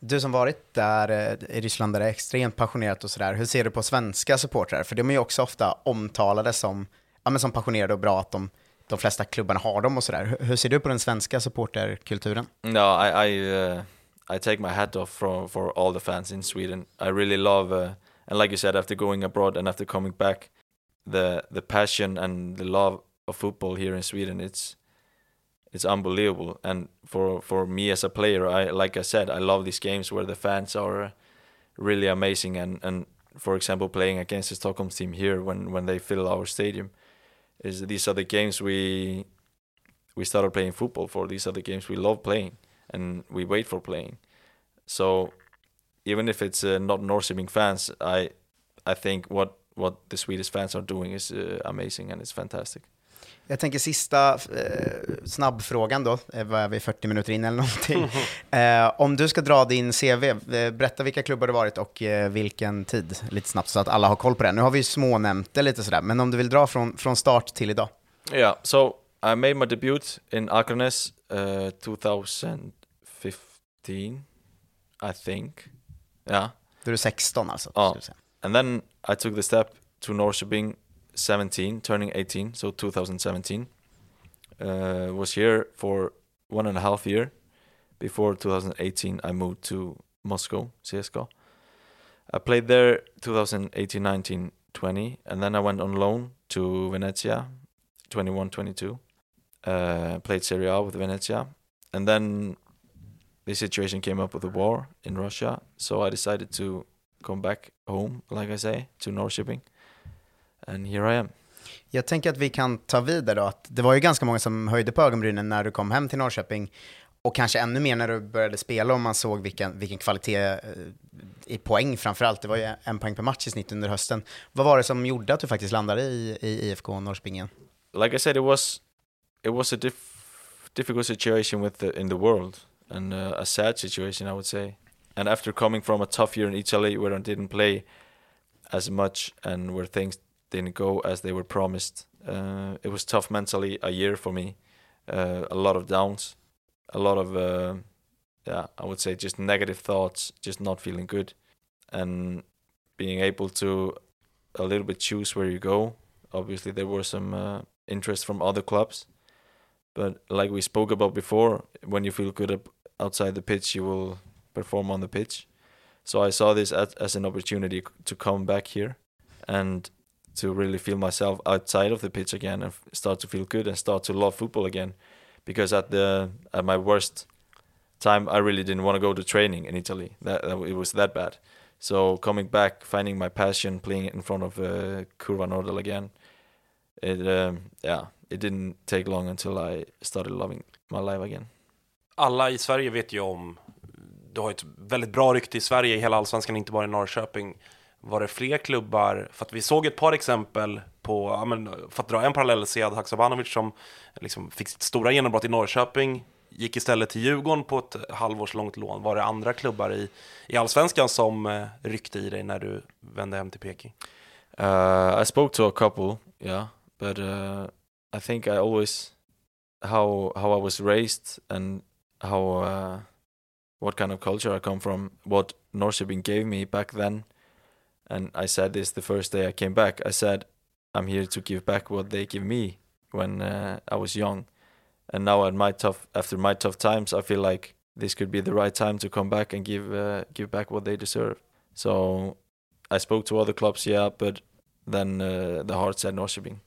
Du som varit där eh, i Ryssland där det är extremt passionerat och sådär, hur ser du på svenska supportrar? För de är ju också ofta omtalade som, ja, men som passionerade och bra att de, de flesta klubbarna har dem och sådär. Hur, hur ser du på den svenska supporterkulturen? No, I I, uh, I take my hat off for for all the fans in Sweden. I really love, uh, and like you said, after going abroad and after coming back, the the passion and the love of football here in Sweden, it's it's unbelievable. And for for me as a player, I like I said, I love these games where the fans are really amazing. And and for example, playing against the Stockholm team here when when they fill our stadium, is these are the games we we started playing football for. These are the games we love playing and we wait for playing. So even if it's uh, not Norrköping fans, I I think what what the Swedish fans are doing is uh, amazing and it's fantastic. Jag tänker sista eh, snabbfrågan då, eh, vad är vi, 40 minuter in eller någonting. [LAUGHS] Eh, om du ska dra din CV, eh, berätta vilka klubbar du varit och eh, vilken tid, lite snabbt så att alla har koll på det. Nu har vi ju smånämnt det lite sådär, men om du vill dra från, från start till idag. Yeah, so I made my debut in Akranes uh, 2015, I think. Yeah. Då är du 16 alltså. Ja. säga. And then I took the step to Norrköping 17, turning 18, so 2017. Uh, was here for one and a half year. Before 2018, I moved to Moscow, CSKA. I played there 2018, 19, 20, and then I went on loan to Venezia, 21, 22. Uh, played Serie A with Venezia, and then the situation came up with the war in Russia, so I decided to come back home, like I say, to Norrköping. And here I am. Jag tänker att vi kan ta vidare då, att det var ju ganska många som höjde på ögonbrynen när du kom hem till Norrköping, och kanske ännu mer när du började spela och man såg vilken, vilken kvalitet eh, i poäng framförallt. Det var ju en poäng per match i snitt under hösten. Vad var det som gjorde att du faktiskt landade i, i IFK Norrköping igen? Like I said, it was it was a diff- difficult situation with the, in the world and uh, a sad situation, I would say. And after coming from a tough year in Italy where I didn't play as much and where things didn't go as they were promised, Uh, it was tough mentally a year for me. Uh, a lot of downs, a lot of uh, yeah, I would say just negative thoughts, just not feeling good, and being able to a little bit choose where you go. Obviously, there were some uh, interest from other clubs, but like we spoke about before, when you feel good outside the pitch, you will perform on the pitch. So I saw this as, as an opportunity to come back here and to really feel myself outside of the pitch again and start to feel good and start to love football again. Because at the at my worst time, I really didn't want to go to training in Italy. That, that it was that bad. So coming back, finding my passion, playing in front of uh, Curva Nordel again, it um, yeah, it didn't take long until I started loving my life again. Alla i Sverige vet ju om, du har ett väldigt bra rykte i Sverige, i hela allsvenskan, inte bara i Norrköping. Var det fler klubbar, för att vi såg ett par exempel på, ja, men, för att dra en parallell, Sead Haksabanovic som liksom fick sitt stora genombrott i Norrköping, gick istället till Djurgården på ett halvårslångt lån. Var det andra klubbar i, i allsvenskan som eh, ryckte i dig när du vände hem till Peking? Uh, I spoke to a couple, yeah, but uh, I think I always how how I was raised and how uh, what kind of culture I come from, what Norrköping gave me back then, and I said this the first day I came back. I said I'm here to give back what they give me when uh, I was young, and now at my tough after my tough times, I feel like this could be the right time to come back and give uh, give back what they deserve. So I spoke to other clubs, yeah, but then uh, the heart said Norrköping.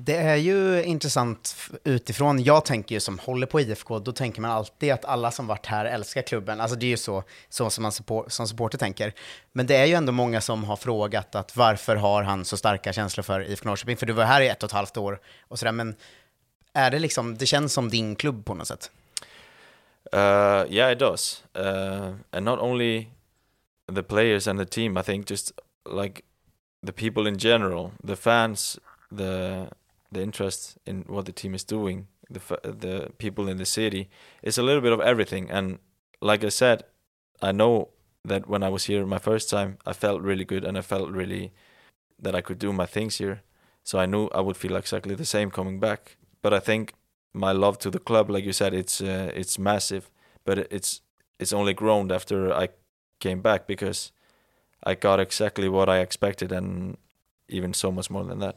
Det är ju intressant utifrån, jag tänker ju som håller på IFK, då tänker man alltid att alla som varit här älskar klubben. Alltså det är ju så, så som man support, som supporter tänker. Men det är ju ändå många som har frågat att varför har han så starka känslor för IFK Norrköping? För du var här i ett och ett halvt år och sådär, men är det liksom, det känns som din klubb på något sätt? Uh, yeah, it does. Uh, and not only the players and the team, I think just like the people in general, the fans, the the interest in what the team is doing, the the people in the city. It's a little bit of everything. And like I said, I know that when I was here my first time, I felt really good and I felt really that I could do my things here. So I knew I would feel exactly the same coming back. But I think my love to the club, like you said, it's uh, it's massive, but it's it's only grown after I came back because I got exactly what I expected and even so much more than that.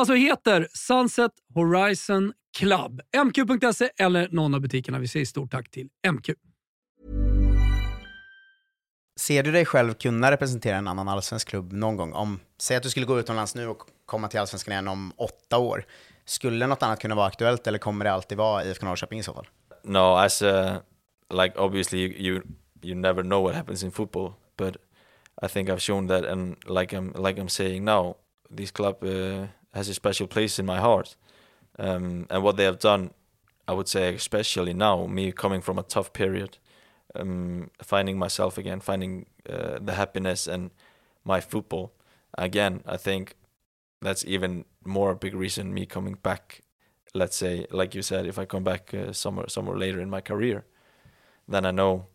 alltså heter Sunset Horizon Club. MQ.se eller någon av butikerna. Vi säger stort tack till MQ. Ser du dig själv kunna representera en annan allsvensk klubb någon gång? Om, säg att du skulle gå utomlands nu och komma till allsvenskan igen om åtta år. Skulle något annat kunna vara aktuellt eller kommer det alltid vara IFK Norrköping i så fall? No, as uh, like obviously you, you you never know what happens in football, but I think I've shown that, and like I'm like I'm saying now, this club uh, has a special place in my heart, um, and what they have done, I would say especially now, me coming from a tough period, um, finding myself again, finding uh, the happiness and my football again. I think that's even more a big reason me coming back let's say like you said if i come back uh, somewhere somewhere later in my career then I know,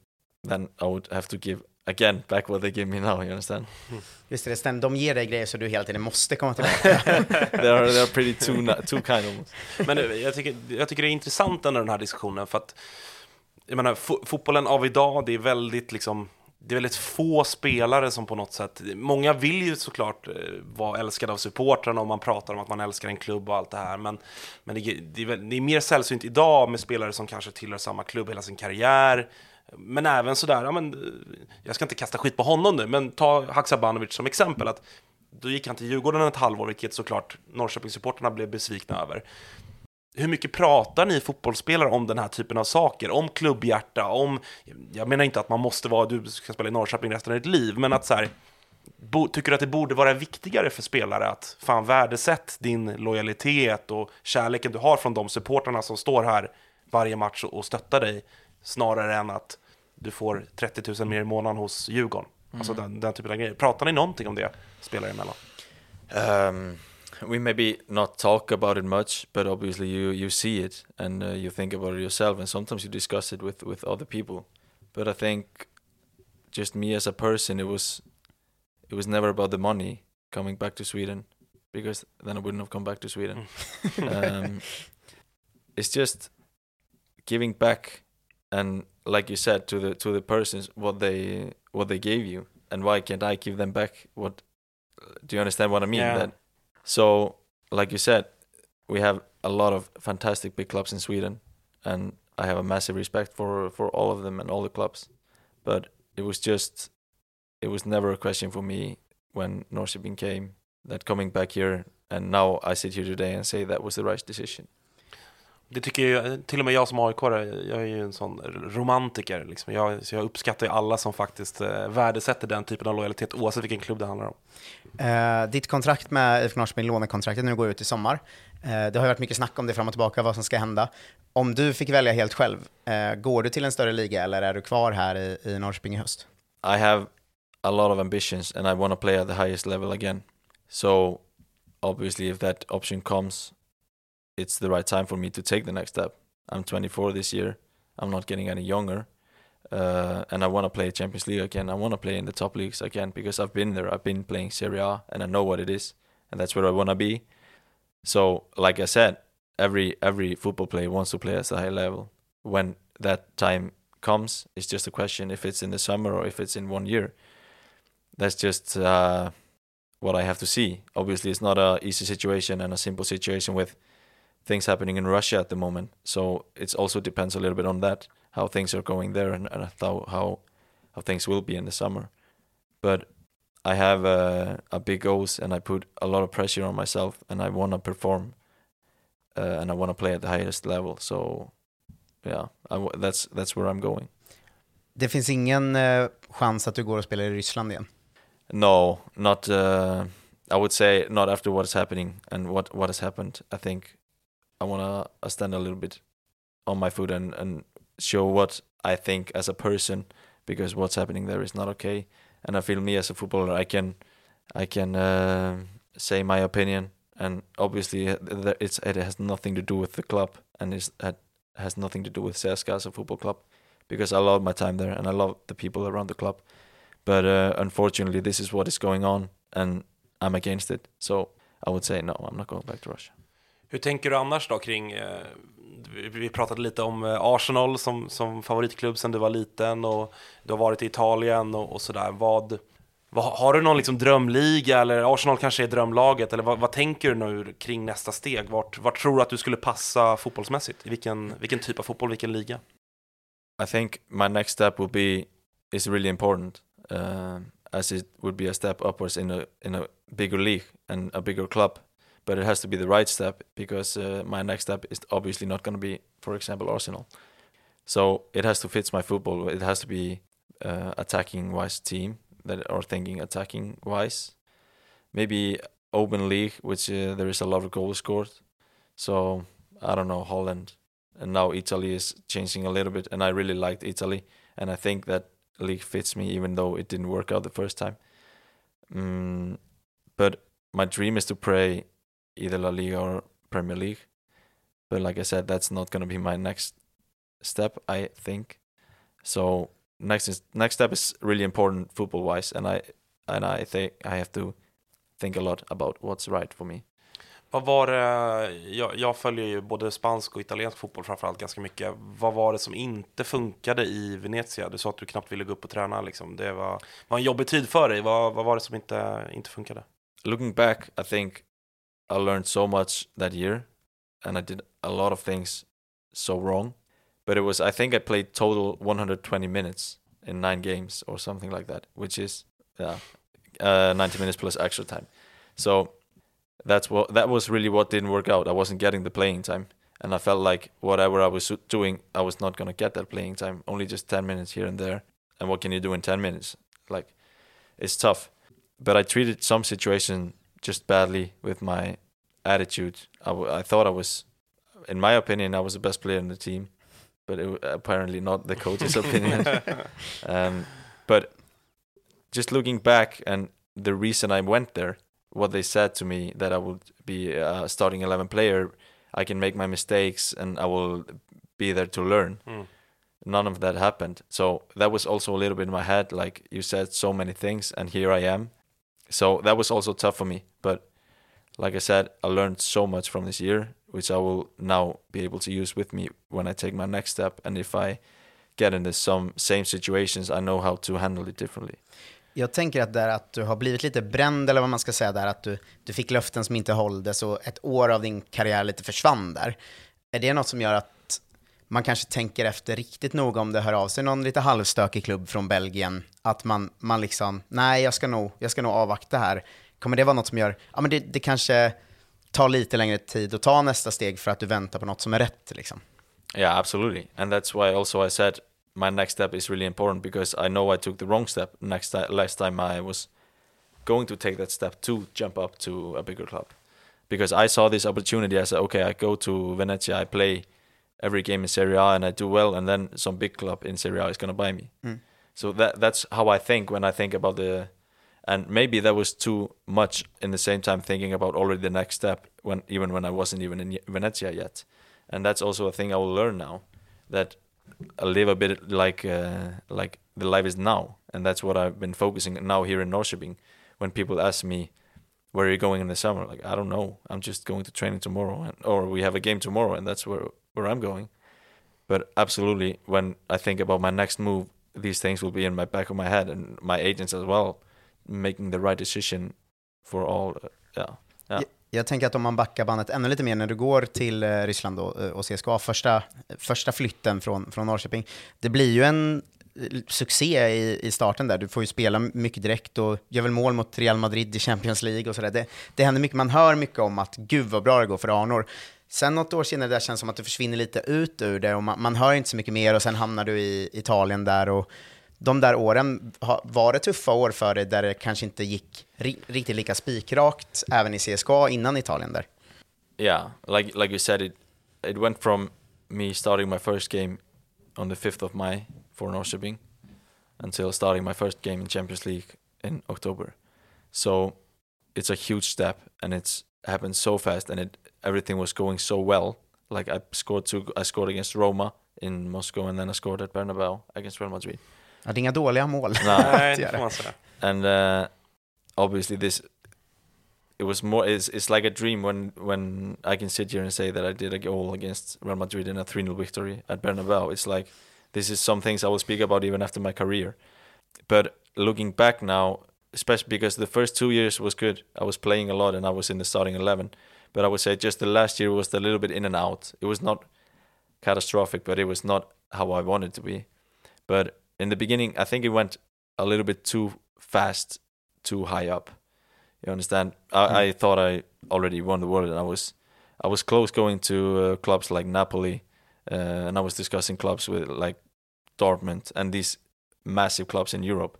then I would have to give again back what they give me now. You understand? [LAUGHS] Just det, stämmer. de ger dig grejer så du hela tiden måste komma tillbaka. [LAUGHS] they are they are pretty too too kind almost. Men eh, jag tycker, jag tycker det är intressant ändå den här diskussionen för att jag menar, fo- fotbollen av idag, det är väldigt liksom det är väldigt få spelare som på något sätt, många vill ju såklart eh, vara älskade av supportrarna och man pratar om att man älskar en klubb och allt det här, men, men det, är- det, är, det är mer sällsynt idag med spelare som kanske tillhör samma klubb hela sin karriär, men även sådär, ja, men, jag ska inte kasta skit på honom nu, men ta Haksabanovic som exempel, att då gick han till Djurgården ett halvår, vilket såklart Norrköpingssupportrarna blev besvikna över. Hur mycket pratar ni fotbollsspelare om den här typen av saker? Om klubbhjärta, om... Jag menar inte att man måste vara, du ska spela i Norrköping resten av ditt liv, men att så här, bo, tycker du att det borde vara viktigare för spelare att fan värdesätt din lojalitet och kärleken du har från de supportrarna som står här varje match och stöttar dig, snarare än att du får 30 000 mer i månaden hos Djurgården? Alltså Mm. den, den typen av grejer. Pratar ni någonting om det, spelare emellan? Um, we maybe not talk about it much, but obviously you you see it and uh, you think about it yourself, and sometimes you discuss it with with other people. But I think just me as a person, it was it was never about the money coming back to Sweden, because then I wouldn't have come back to Sweden. [LAUGHS] um, it's just giving back, and like you said, to the to the persons what they what they gave you, and why can't I give them back what do you understand what I mean? Yeah. That so, like you said, we have a lot of fantastic big clubs in Sweden, and I have a massive respect for for all of them and all the clubs. But it was just, it was never a question for me when Norrköping came that coming back here, and now I sit here today and say that was the right decision. Det tycker jag, till och med jag som aik jag är ju en sån romantiker. Liksom. Jag, så jag uppskattar ju alla som faktiskt eh, värdesätter den typen av lojalitet oavsett vilken klubb det handlar om. Eh, ditt kontrakt med IFK Norrköping, lånekontraktet, nu går ut i sommar. Eh, det har ju varit mycket snack om det fram och tillbaka, vad som ska hända. Om du fick välja helt själv, eh, går du till en större liga eller är du kvar här i, i Norrköping i höst? I have a lot of ambitions and I want to play at the highest level again. So obviously if that option comes, it's the right time for me to take the next step. I'm 24 this year. I'm not getting any younger. Uh, and I want to play Champions League again. I want to play in the top leagues again because I've been there. I've been playing Serie A and I know what it is and that's where I want to be. So like I said, every every football player wants to play at a high level. When that time comes, it's just a question if it's in the summer or if it's in one year. That's just uh, what I have to see. Obviously, it's not a easy situation and a simple situation with things happening in Russia at the moment. So it also depends a little bit on that, how things are going there and, and how, how how things will be in the summer. But I have uh, a big goals and I put a lot of pressure on myself and I want to perform uh, and I want to play at the highest level. So yeah, I w- that's that's where I'm going. Det finns ingen eh, chans att du går och spelar i Ryssland igen? No, not. Uh, I would say not after what is happening and what what has happened. I think I wanna uh, stand a little bit on my foot and and show what I think as a person because what's happening there is not okay. And I feel me as a footballer, I can I can uh, say my opinion. And obviously, uh, it's it has nothing to do with the club and it has nothing to do with CSKA as a football club because I love my time there and I love the people around the club. But uh, unfortunately, this is what is going on, and I'm against it. So I would say no, I'm not going back to Russia. Hur tänker du annars då kring, eh, vi- pratade lite om eh, Arsenal som, som favoritklubb sedan du var liten och du har varit i Italien och, och sådär. Vad, vad, har du någon liksom drömliga eller Arsenal kanske är drömlaget eller vad, vad tänker du nu kring nästa steg? Vart, vart tror du att du skulle passa fotbollsmässigt? I vilken, vilken typ av fotboll, vilken liga? I think my next step would be is really important, uh, as it would be a step upwards in a in a bigger league and a bigger club. But it has to be the right step because uh, my next step is obviously not going to be, for example, Arsenal. So it has to fit my football. It has to be uh, attacking wise team that are thinking attacking wise. Maybe open league, which uh, there is a lot of goals scored. So I don't know Holland, and now Italy is changing a little bit, and I really liked Italy, and I think that league fits me, even though it didn't work out the first time. Mm, but my dream is to play either La Liga or Premier League. But like I said, that's not going to be my next step, I think. So next is next step is really important football wise, and I and I think I have to think a lot about what's right for me. Vad var det, jag, jag följer ju både spansk och italiensk fotboll framförallt ganska mycket. Vad var det som inte funkade i Venezia? Du sa att du knappt ville gå upp och träna. Liksom. Det var, var en jobbig tid för dig. Vad, vad var det som inte, inte funkade? Looking back, I think I learned so much that year, and I did a lot of things so wrong. But it was I think I played total 120 minutes in nine games or something like that, which is yeah, uh, 90 minutes plus extra time. So that's what that was really what didn't work out. I wasn't getting the playing time, and I felt like whatever I was doing, I was not gonna get that playing time. Only just 10 minutes here and there. And what can you do in 10 minutes? Like, it's tough. But I treated some situation just badly with my attitude. I, w- I thought I was, in my opinion, I was the best player in the team, but it, apparently not the coach's [LAUGHS] opinion. um, but just looking back and the reason I went there, what they said to me that I would be a starting 11 player, I can make my mistakes and I will be there to learn. Mm. None of that happened. So that was also a little bit in my head. Like you said, so many things, and here I am. So that was also tough for me. But like I said, I learned so much from this year, which I will now be able to use with me when I take my next step. And if I get into some same situations, I know how to handle it differently. Jag tänker att, där att du har blivit lite bränd, eller vad man ska säga där, att du, du fick löften som inte hålldes och ett år av din karriär lite försvann där. Är det något som gör att man kanske tänker efter riktigt noga om det hör av sig någon lite halvstökig klubb från Belgien, att man, man liksom, nej jag ska, nog, jag ska nog avvakta här. Kommer det vara något som gör, ja men det, det kanske tar lite längre tid att ta nästa steg för att du väntar på något som är rätt liksom? Yeah, absolutely. And that's why also I said my next step is really important because I know I took the wrong step next last time I was going to take that step to jump up to a bigger club. Because I saw this opportunity, I said, okay, I go to Venezia, I play every game in Serie A and I do well, and then some big club in Serie A is going to buy me. Mm. So that that's how I think when I think about the, and maybe that was too much in the same time thinking about already the next step when even when I wasn't even in Venezia yet, and that's also a thing I will learn now, that I live a bit like uh, like the life is now, and that's what I've been focusing on now here in Norrköping. When people ask me, "Where are you going in the summer?" Like I don't know. I'm just going to training tomorrow, and, or we have a game tomorrow, and that's where where I'm going. But absolutely, when I think about my next move, these things will be in my back of my head, and my agents as well, making the right decision for all. Uh, yeah, yeah. Jag, tänker att om man backar bandet ännu lite mer när du går till eh, Ryssland eh, och, och CSKA, första, första flytten från, från Norrköping, det blir ju en eh, succé i, i starten där. Du får ju spela mycket direkt och gör väl mål mot Real Madrid i Champions League och sådär. Det, det händer mycket, man hör mycket om att gud vad bra det går för Arnor. Sen något år senare där känns det som att du försvinner lite ut ur det och man, man hör inte så mycket mer och sen hamnar du i Italien där och de där åren, var det tuffa år för dig där det kanske inte gick ri, riktigt lika spikrakt även i CSKA innan Italien där? yeah, like like you said, it it went from me starting my first game on the fifth of May for Norrköping until starting my first game in Champions League in October. So it's a huge step, and it's happened so fast, and it everything was going so well. Like I scored two, I scored against Roma in Moscow, and then I scored at Bernabeu against Real Madrid. Ja, det är inga dåliga mål. Nej, [LAUGHS] det får man säga. and uh, obviously this it was more it's, it's like a dream when when I can sit here and say that I did a goal against Real Madrid in a 3-0 victory at Bernabeu it's like this is some things I will speak about even after my career but looking back now especially because the first two years was good I was playing a lot and I was in the starting 11 but I would say just the last year was a little bit in and out. It was not catastrophic but it was not how I wanted to be. But in the beginning I think it went a little bit too fast too high up. You understand? I, I thought I already won the world and I was I was close going to uh, clubs like Napoli uh, and I was discussing clubs with like Dortmund and these massive clubs in Europe.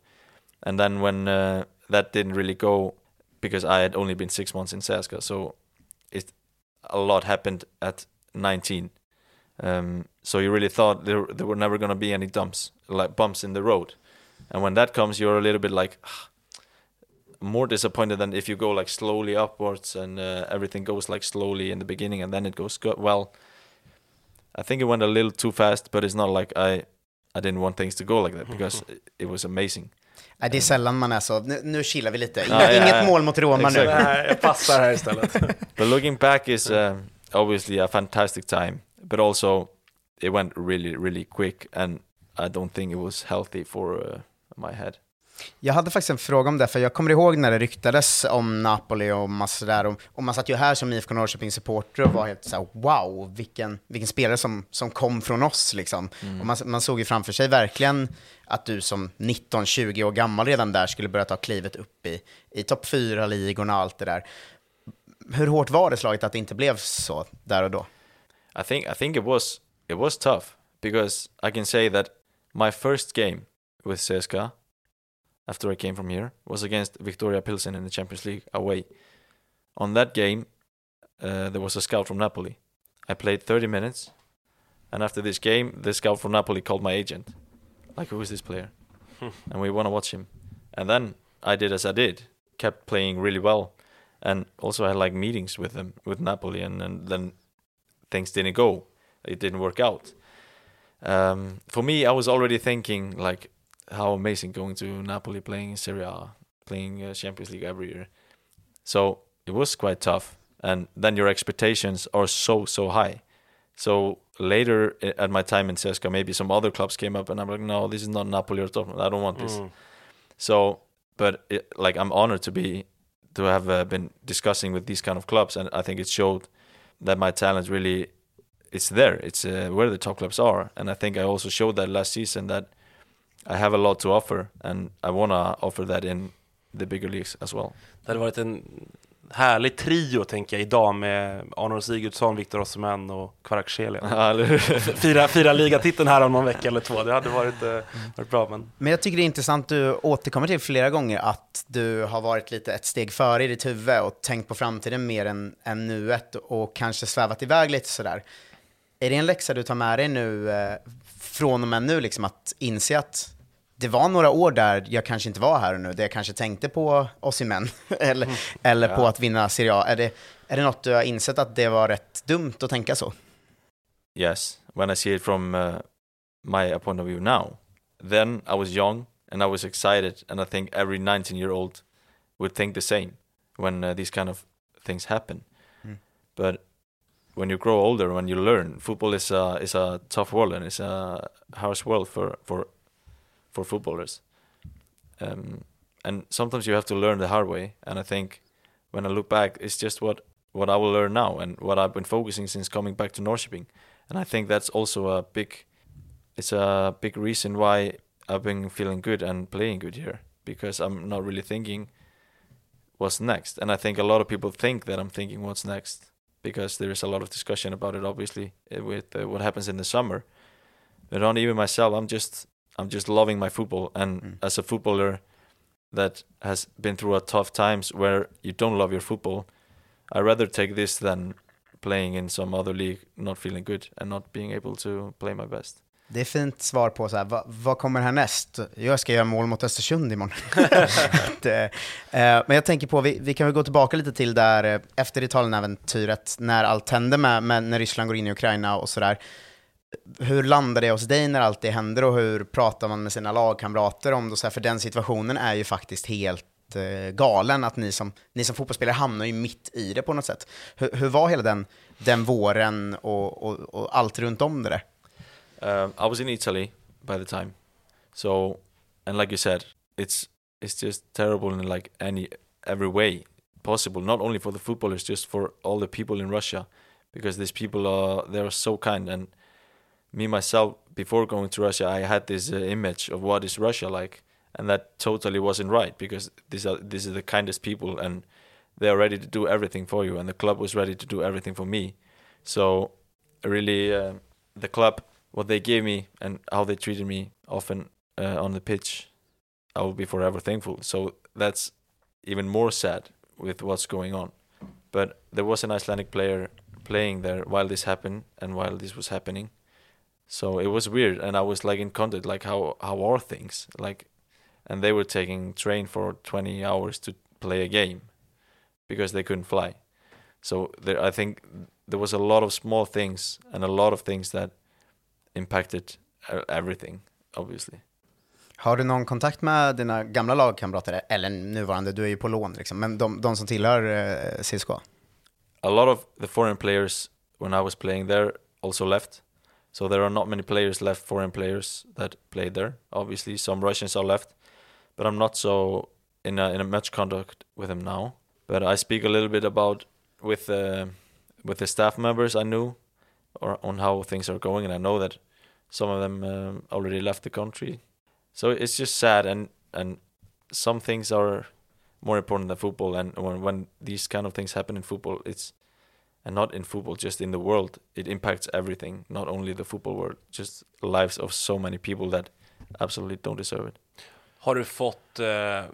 And then when uh, that didn't really go because I had only been six months in Saska so it a lot happened at 19 um, so you really thought there, there were never going to be any dumps like bumps in the road and when that comes you're a little bit like "Ah, more disappointed than if you go like slowly upwards and uh, everything goes like slowly in the beginning and then it goes good. well i think it went a little too fast but it's not like i I didn't want things to go like that because [LAUGHS] it was amazing. Nej, det är sällan man är så, nu, nu chillar vi lite. [LAUGHS] Ja, ja, Inget ja. mål mot Roma nu. Exactly. Nej, jag passar här istället. [LAUGHS] But looking back is uh, obviously a fantastic time, but also it went really, really quick, and I don't think it was healthy for uh, my head. Jag hade faktiskt en fråga om det, för jag kommer ihåg när det ryktades om Napoli och massa där, och, och man satt ju här som IFK Norrköping-supporter och var helt såhär wow, vilken, vilken spelare som, som kom från oss liksom. Och man, man såg ju framför sig verkligen att du som 19-20 år gammal redan där skulle börja ta klivet upp i, i topp 4-ligorna och allt det där. Hur hårt var det slaget att det inte blev så där och då? I think I think it was it was tough because I can say that my first game with CSKA after I came from here was against Victoria Pilsen in the Champions League away. On that game, uh, there was a scout from Napoli. I played 30 minutes, and after this game, the scout from Napoli called my agent, like, "Who is this player?" [LAUGHS] and we want to watch him. And then I did as I did, kept playing really well, and also I had like meetings with them with Napoli, and, and then things didn't go. It didn't work out. Um, for me, I was already thinking like how amazing going to Napoli, playing Serie A, playing uh, Champions League every year. So it was quite tough, and then your expectations are so so high. So later at my time in CSKA, maybe some other clubs came up, and I'm like, no, this is not Napoli or Dortmund. I don't want this. Mm. So, but it, like I'm honored to be to have uh, been discussing with these kind of clubs, and I think it showed that my talent really it's there. It's uh, where the top clubs are, and I think I also showed that last season that I have a lot to offer, and I wanna offer that in the bigger leagues as well. Det hade varit en härlig trio, tänker jag, idag med Arnold Sigurdsson, Viktor Osimhen och [LAUGHS] hur? fira, fira ligatiteln här om någon vecka eller två, det hade varit, eh, varit bra. Men Men jag tycker det är intressant, du återkommer till flera gånger att du har varit lite ett steg före i ditt huvud och tänkt på framtiden mer än, än nuet och kanske svävat iväg lite sådär. Är det en läxa du tar med dig nu, eh, från och med nu, liksom att inse att det var några år där jag kanske inte var här och nu, där jag kanske tänkte på Osimhen [LAUGHS] eller, eller på Ja. att vinna Serie A. Är det, är det något du har insett att det var rätt dumt att tänka så? Yes, when I see it from uh, my point of view now, then I was young and I was excited, and I think every 19 year old would think the same when uh, these kind of things happen. Mm. But when you grow older, when you learn, football is a is a tough world and it's a harsh world for for for footballers. Um, and sometimes you have to learn the hard way. And I think when I look back, it's just what what I will learn now and what I've been focusing since coming back to Norrköping. And I think that's also a big, it's a big reason why I've been feeling good and playing good here because I'm not really thinking what's next. And I think a lot of people think that I'm thinking what's next because there is a lot of discussion about it, obviously, eh, with uh, what happens in the summer. But not even myself, I'm just I'm just loving my football. And as a footballer that has been through a tough times where you don't love your football, I rather take this than playing in some other league, not feeling good and not being able to play my best. Det är fint svar på så här, vad, vad kommer härnäst? Jag ska göra mål mot Östersund imorgon. [LAUGHS] [LAUGHS] det, eh, men jag tänker på, vi, vi kan väl gå tillbaka lite till där eh, efter Italien-äventyret, när allt hände med, med, när Ryssland går in i Ukraina och sådär. Hur landar det hos dig när allt det händer och hur pratar man med sina lagkamrater om det? Så här, för den situationen är ju faktiskt helt eh, galen, att ni som, ni som fotbollsspelare hamnar ju mitt i det på något sätt. Hur, hur var hela den, den våren och, och, och allt runt om det där? Um, I was in Italy by the time, so and like you said, it's it's just terrible in like any every way possible. Not only for the footballers, just for all the people in Russia, because these people are they are so kind. And me myself, before going to Russia, I had this uh, image of what is Russia like, and that totally wasn't right because these are these are the kindest people and they are ready to do everything for you, and the club was ready to do everything for me. So really, uh, the club what they gave me and how they treated me often uh, on the pitch, I will be forever thankful. So that's even more sad with what's going on. But there was an Icelandic player playing there while this happened and while this was happening. So it was weird, and I was like in contact, like how how are things like, and they were taking train for 20 hours to play a game because they couldn't fly. So there, I think there was a lot of small things and a lot of things that impacted uh, everything obviously. Har du någon kontakt med dina gamla lagkamrater, eller nuvarande, du är ju på lån liksom, men de, de som tillhör eh, CSKA? A lot of the foreign players when I was playing there also left. So there are not many players left, foreign players that played there. Obviously, some Russians are left, but I'm not so in a, in a contact with them now. But I speak a little bit about with uh, with the staff members I knew, or on how things are going, and I know that some of them um, already left the country. So it's just sad, and and some things are more important than football. And when when these kind of things happen in football, it's and not in football, just in the world, it impacts everything, not only the football world, just lives of so many people that absolutely don't deserve it. Har du fått, eh,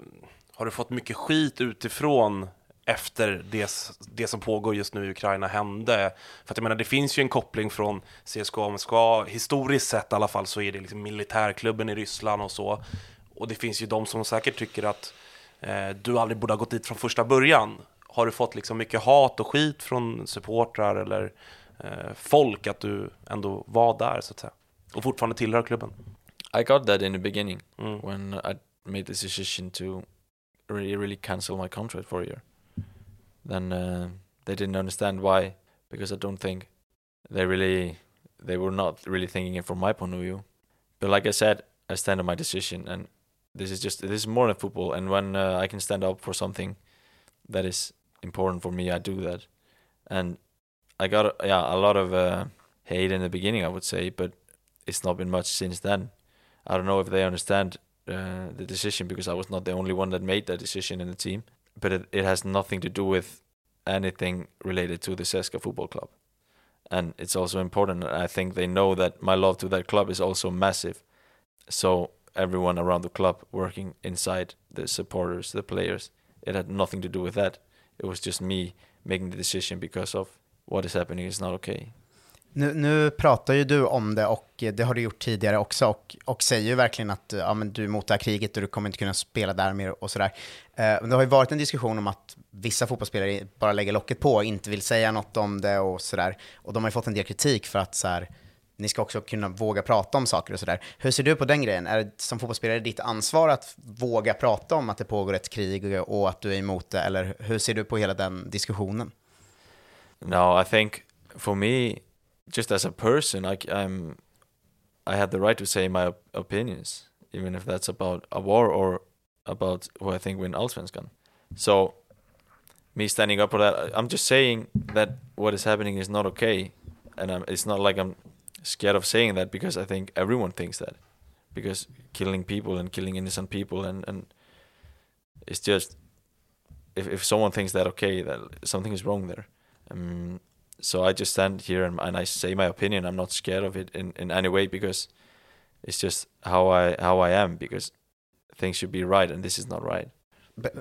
har du fått mycket skit utifrån efter det, det som pågår just nu i Ukraina hände? För att jag menar, det finns ju en koppling från CSKA Moskva, historiskt sett i alla fall så är det liksom militärklubben i Ryssland och så. Och det finns ju de som säkert tycker att eh, du aldrig borde ha gått dit från första början. Har du fått liksom mycket hat och skit från supportrar eller eh, folk att du ändå var där så att säga? Och fortfarande tillhör klubben? I got that in the beginning Mm. when I made this decision to really, really cancel my contract for a year. Then uh, they didn't understand why, because I don't think they really, they were not really thinking it from my point of view. But like I said, I stand on my decision, and this is just this is more than football. And when uh, I can stand up for something that is important for me, I do that. And I got yeah a lot of uh, hate in the beginning, I would say, but it's not been much since then. I don't know if they understand uh, the decision because I was not the only one that made that decision in the team. But it, it has nothing to do with anything related to the Seska football club. And it's also important. I think they know that my love to that club is also massive. So everyone around the club working inside, the supporters, the players, it had nothing to do with that. It was just me making the decision because of what is happening is not okay. Nu, nu pratar ju du om det och det har du gjort tidigare också och, och säger ju verkligen att ja, men du är emot det här kriget och du kommer inte kunna spela där mer och sådär. Eh, det har ju varit en diskussion om att vissa fotbollsspelare bara lägger locket på och inte vill säga något om det och sådär. Och de har ju fått en del kritik för att så här, ni ska också kunna våga prata om saker och sådär. Hur ser du på den grejen? Är det som fotbollsspelare ditt ansvar att våga prata om att det pågår ett krig och att du är emot det? Eller hur ser du på hela den diskussionen? No, I think for me, just as a person, I, I'm, I have the right to say my opinions, even if that's about a war or about who I think win Allsvenskan. So, me standing up for that, I'm just saying that what is happening is not okay, and I'm, it's not like I'm scared of saying that because I think everyone thinks that, because killing people and killing innocent people and and it's just if if someone thinks that okay, that something is wrong there. Um, so I just stand here and, and I say my opinion. I'm not scared of it in, in any way because it's just how I how I am because things should be right and this is not right.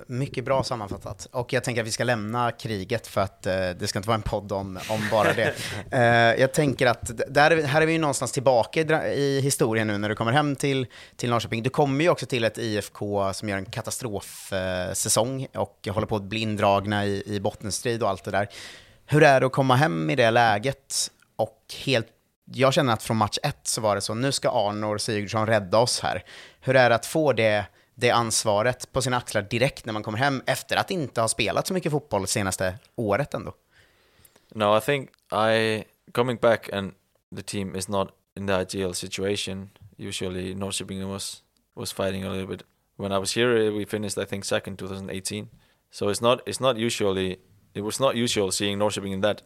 Mycket bra sammanfattat. Och jag tänker att vi ska lämna kriget för att eh, det ska inte vara en podd om, om bara det. [LAUGHS] Eh, jag tänker att där, här är vi ju någonstans tillbaka i, historien nu när du kommer hem till, till Norrköping. Du kommer ju också till ett IFK som gör en katastrofsäsong eh, och håller på att bli indragna i, i bottenstrid och allt det där. Hur är det att komma hem i det läget och helt jag känner att från match ett så var det så, nu ska Arnor Sigurdsson rädda oss här. Hur är det att få det, det ansvaret på sina axlar direkt när man kommer hem efter att inte ha spelat så mycket fotboll senaste året ändå? No, I think I coming back and the team is not in the ideal situation. Usually, Norrköping was was fighting a little bit. When I was here, we finished I think second 2018. So it's not it's not usually it was not usual seeing Norrköping in that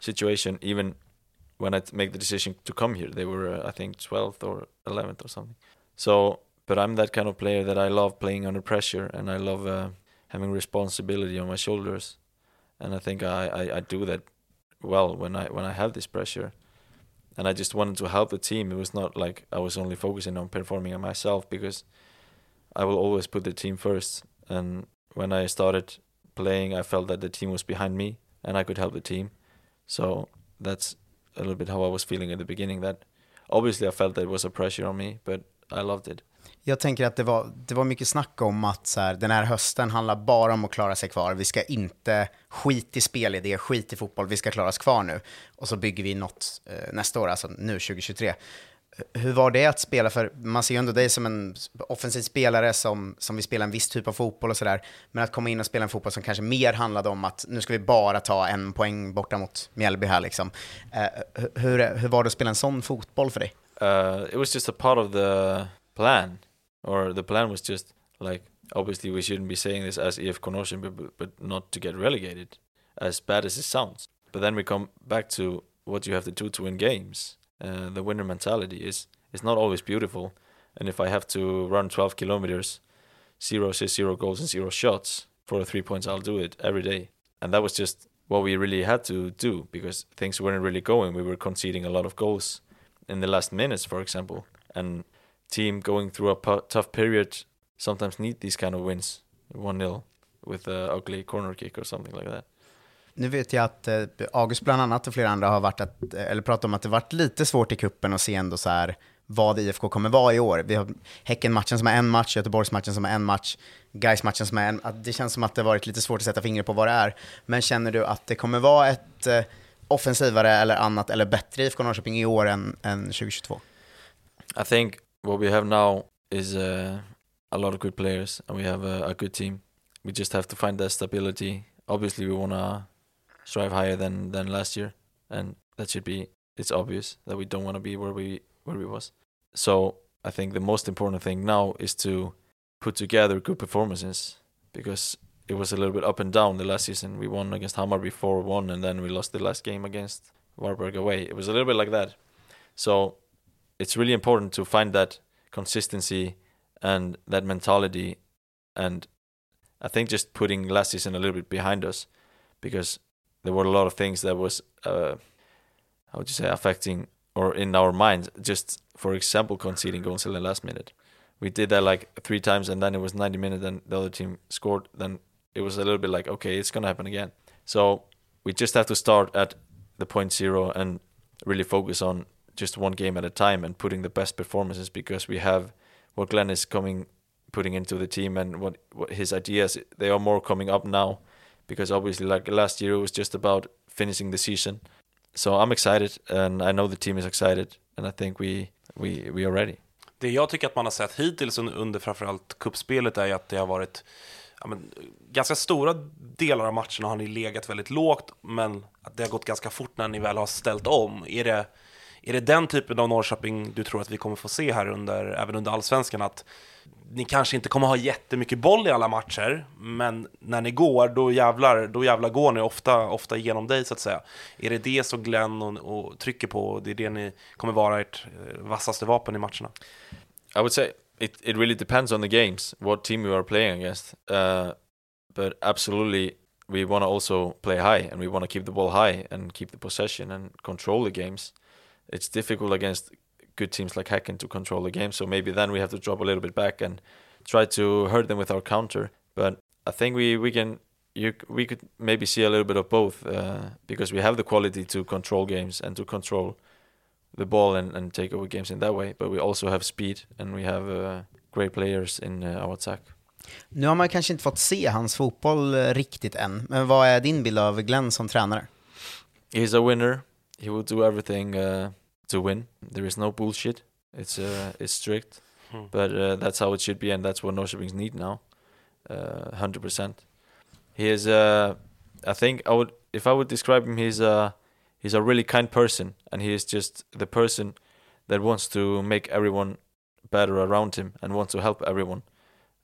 situation. Even when I make the decision to come here, they were uh, I think 12th or 11th or something. So, but I'm that kind of player that I love playing under pressure and I love uh, having responsibility on my shoulders, and I think I, I, I do that well when I when I have this pressure. And I just wanted to help the team. It was not like I was only focusing on performing on myself because I will always put the team first. And when I started playing, I felt that the team was behind me and I could help the team. So that's a little bit how I was feeling at the beginning. That obviously I felt that it was a pressure on me, but I loved it. Jag tänker att det var, det var mycket snack om att så här, den här hösten handlar bara om att klara sig kvar. Vi ska inte skit i spelidé, skit i fotboll, vi ska klara oss kvar nu. Och så bygger vi något eh, nästa år, alltså nu 2023. Eh, hur var det att spela? För man ser ju ändå dig som en offensiv spelare som, som vill spela en viss typ av fotboll och sådär. Men att komma in och spela en fotboll som kanske mer handlade om att nu ska vi bara ta en poäng borta mot Mjällby här liksom. Eh, hur, hur var det att spela en sån fotboll för dig? Uh, it was just a part of the plan, or the plan was just like obviously we shouldn't be saying this as IFK Konoshin, but, but not to get relegated, as bad as it sounds. But then we come back to what you have to do to win games. Uh, the winner mentality is is not always beautiful, and if I have to run 12 kilometers, zero assists, zero goals, and zero shots for three points, I'll do it every day. And that was just what we really had to do because things weren't really going. We were conceding a lot of goals in the last minutes, for example, and team going through a tough period sometimes need these kind of wins, one 0 with a ugly corner kick or something like that. Nu vet jag att eh, August bland annat och flera andra har varit att, eh, eller pratat om att det varit lite svårt i kuppen att se ändå så här vad IFK kommer vara i år. Vi har Häcken-matchen som är en match, Göteborgs-matchen som är en match, Gais-matchen som är en. Det känns som att det varit lite svårt att sätta fingret på vad det är. Men känner du att det kommer vara ett eh, offensivare eller annat eller bättre IFK Norrköping i år än, än 2022? I think what we have now is uh, a lot of good players and we have a, a good team. We just have to find that stability. Obviously, we want to strive higher than than last year, and that should be it's obvious that we don't want to be where we where we was. So I think the most important thing now is to put together good performances because it was a little bit up and down the last season. We won against Hammarby 4-1 and then we lost the last game against Warburg away. It was a little bit like that. So it's really important to find that consistency and that mentality. And I think just putting last season a little bit behind us because there were a lot of things that was uh, how would you say affecting or in our minds. Just for example conceding goals in the last minute. We did that like three times and then it was 90 minutes and the other team scored. Then it was a little bit like okay it's gonna happen again. So we just have to start at the point zero and really focus on just one game at a time and putting the best performances because we have what Glenn is coming putting into the team and what, what his ideas they are more coming up now because obviously like last year it was just about finishing the season so I'm excited and I know the team is excited and I think we we we are ready Det jag tycker att man har sett hittills under framförallt kuppspelet är att det har varit ja, men, ganska stora delar av matcherna har ni legat väldigt lågt, men att det har gått ganska fort när ni väl har ställt om. Är det, är det den typen av Norrköping du tror att vi kommer få se här under, även under allsvenskan? Att ni kanske inte kommer ha jättemycket boll i alla matcher, men när ni går, då jävlar, då jävlar går ni ofta, ofta genom dig så att säga. Är det det som Glenn och, och trycker på? och Det är det ni kommer vara ert eh, vassaste vapen i matcherna? I would say it, it really depends on the games, what team you are playing against. Uh, but absolutely, we want to also play high and we want to keep the ball high and keep the possession and control the games. It's difficult against good teams like Häcken to control the game, so maybe then we have to drop a little bit back and try to hurt them with our counter. But I think we, we can you we could maybe see a little bit of both uh, because we have the quality to control games and to control the ball and, and take over games in that way. But we also have speed and we have uh, great players in uh, our attack. Nu har man kanske inte fått se hans fotboll eh, riktigt än, men vad är din bild av Glenn som tränare? He's a winner. He will do everything uh, to win. There is no bullshit. It's uh, it's strict, Hmm. but uh, that's how it should be, and that's what Norrköpings need now. Uh, Hundred percent. He is. Uh, I think I would, if I would describe him, he's a he's a really kind person, and he is just the person that wants to make everyone better around him and wants to help everyone.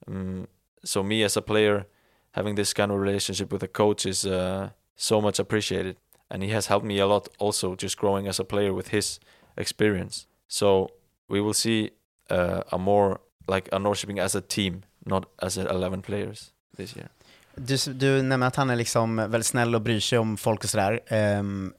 Um, so me as a player, having this kind of relationship with a coach is uh, so much appreciated, and he has helped me a lot also just growing as a player with his experience. So we will see uh, a more like a Norrköping as a team, not as 11 players this year. Du, du nämner att han är liksom väldigt snäll och bryr sig om folk och sådär. Um,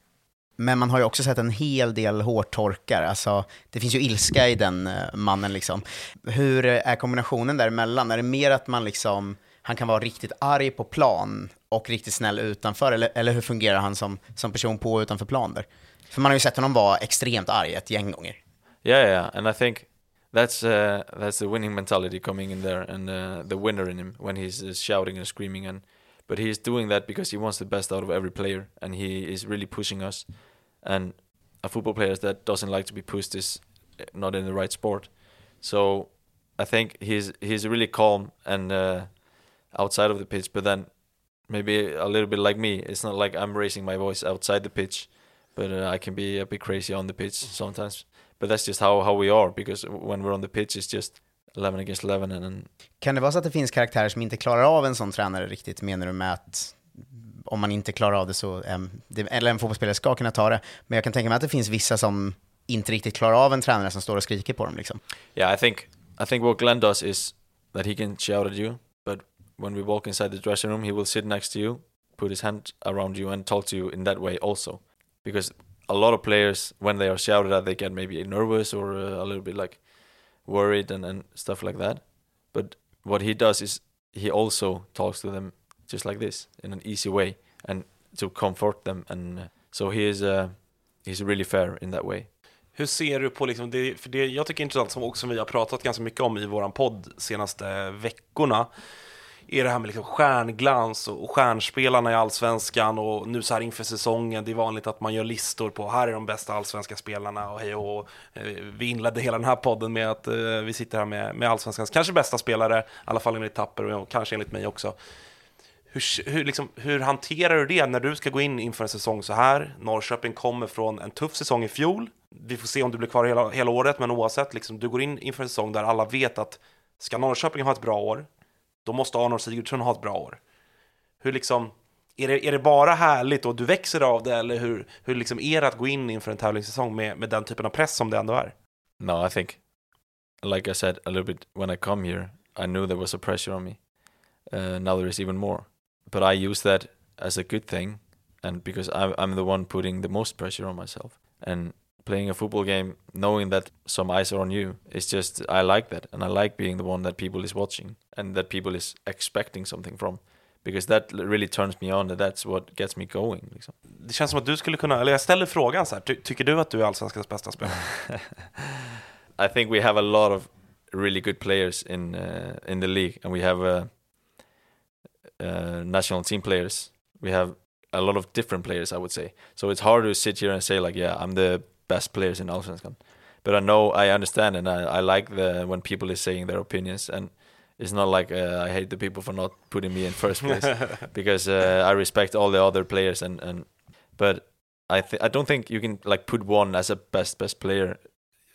men man har ju också sett en hel del hårtorkar. Alltså, det finns ju ilska i den eh, mannen. Liksom. Hur är kombinationen däremellan? Är det mer att man liksom, han kan vara riktigt arg på plan och riktigt snäll utanför? Eller, eller hur fungerar han som, som person på och utanför plan där? För man har ju sett honom vara extremt arg ett gäng gånger. Yeah, yeah, and I think that's uh, that's the winning mentality coming in there, and uh, the winner in him when he's uh, shouting and screaming, and but he's doing that because he wants the best out of every player, and he is really pushing us. And a football player that doesn't like to be pushed is not in the right sport. So I think he's he's really calm and uh, outside of the pitch, but then maybe a little bit like me. It's not like I'm raising my voice outside the pitch, but uh, I can be a bit crazy on the pitch sometimes. But that's just how, how we are because when we're on the pitch, it's just 11 against 11 and, and Kan det vara så att det finns karaktärer som inte klarar av en sån tränare riktigt, menar du med att om man inte klarar av det så, um, det, eller en fotbollsspelare ska kunna ta det, men jag kan tänka mig att det finns vissa som inte riktigt klarar av en tränare som står och skriker på dem liksom. Yeah, I think I think what Glenn does is that he can shout at you, but when we walk inside the dressing room, he will sit next to you, put his hand around you, and talk to you in that way also. Because a lot of players, when they are shouted at, they get maybe nervous or uh, a little bit like worried and, and stuff like that. But what he does is he also talks to them just like this in an easy way and to comfort them. And uh, so he is uh, he's really fair in that way. Hur ser du på, liksom det, för det jag tycker är intressant, som också vi har pratat ganska mycket om i våran podd senaste veckorna, är det här med liksom stjärnglans och stjärnspelarna i allsvenskan och nu så här inför säsongen, det är vanligt att man gör listor på här är de bästa allsvenska spelarna och hej och eh, Vi inledde hela den här podden med att eh, vi sitter här med, med allsvenskans kanske bästa spelare, i alla fall enligt Tapper och kanske enligt mig också. Hur, hur, liksom, hur hanterar du det när du ska gå in inför en säsong så här? Norrköping kommer från en tuff säsong i fjol. Vi får se om du blir kvar hela, hela året, men oavsett, liksom, du går in inför en säsong där alla vet att ska Norrköping ha ett bra år, då måste Arnold Sigurdsson ha ett bra år. Hur liksom, är det, är det bara härligt och du växer av det, eller hur, hur liksom är det att gå in inför en tävlingssäsong med, med den typen av press som det ändå är? No, I think, like I said a little bit when I come here, I knew there was a pressure on me. Uh, now there is even more. But I use that as a good thing, and because I'm, I'm the one putting the most pressure on myself. And playing a football game, knowing that some eyes are on you, it's just I like that, and I like being the one that people is watching and that people is expecting something from. Because that really turns me on, and that's what gets me going. Liksom. Det känns som att du skulle kunna, eller jag ställer frågan så här, ty, tycker du att du är allsvenskans bästa spelare? [LAUGHS] I think we have a lot of really good players in uh, in the league, and we have uh, uh, national team players. We have a lot of different players, I would say. So it's hard to sit here and say like, yeah, I'm the best players in Allsvenskan. But I know, I understand, and I, I like the when people is saying their opinions, and it's not like uh, I hate the people for not putting me in first place [LAUGHS] because uh, I respect all the other players, and and but I th- I don't think you can like put one as a best best player.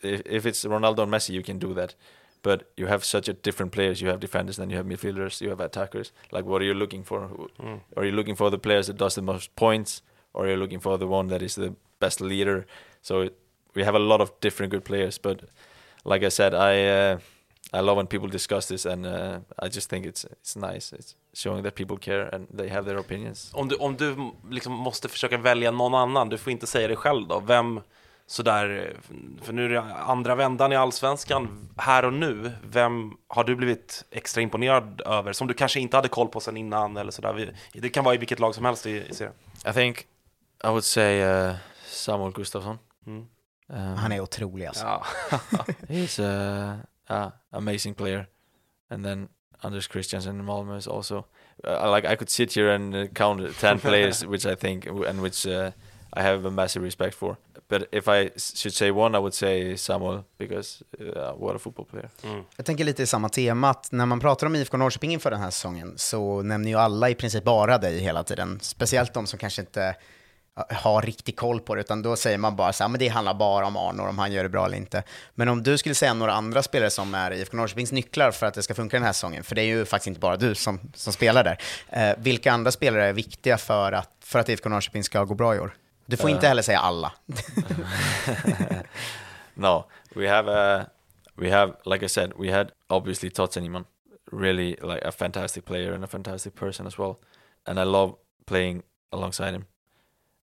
If if it's Ronaldo and Messi, you can do that. But you have such a different players. You have defenders, then you have midfielders, you have attackers. Like, what are you looking for? Mm. Are you looking for the players that does the most points, or are you looking for the one that is the best leader? So we have a lot of different good players. But like I said, I uh, I love when people discuss this, and uh, I just think it's it's nice. It's showing that people care and they have their opinions. Om du, om du liksom måste försöka välja någon annan, du får inte säga det själv då, vem sådär, för nu är det andra vändan i allsvenskan, här och nu, vem har du blivit extra imponerad över, som du kanske inte hade koll på sen innan eller sådär? Det kan vara i vilket lag som helst i, i serien. I think I would say uh, Samuel Gustafsson. Mm. Um, Han är otrolig alltså. Ja. he's a, a amazing player, and then Anders Christiansen in Malmö is also uh, like I could sit here and uh, count ten [LAUGHS] players which I think and which uh, I have a massive respect for. But if I should say one, I would say Samuel because uh, what a football player. Mm. Jag tänker lite i samma tema, att när man pratar om IFK Norrköping inför den här säsongen så nämner ju alla i princip bara dig hela tiden. Speciellt de som kanske inte har riktig koll på det, utan då säger man bara så här, men det handlar bara om Arnor, om han gör det bra eller inte. Men om du skulle säga några andra spelare som är IFK Norrköpings nycklar för att det ska funka den här säsongen, för det är ju faktiskt inte bara du som, som spelar där. Eh, vilka andra spelare är viktiga för att, för att IFK Norrköping ska gå bra i år? Du får Eh. inte heller säga alla. [LAUGHS] no, we have a, we have like I said, we had obviously Tottenham, really like a fantastic player and a fantastic person as well, and I love playing alongside him,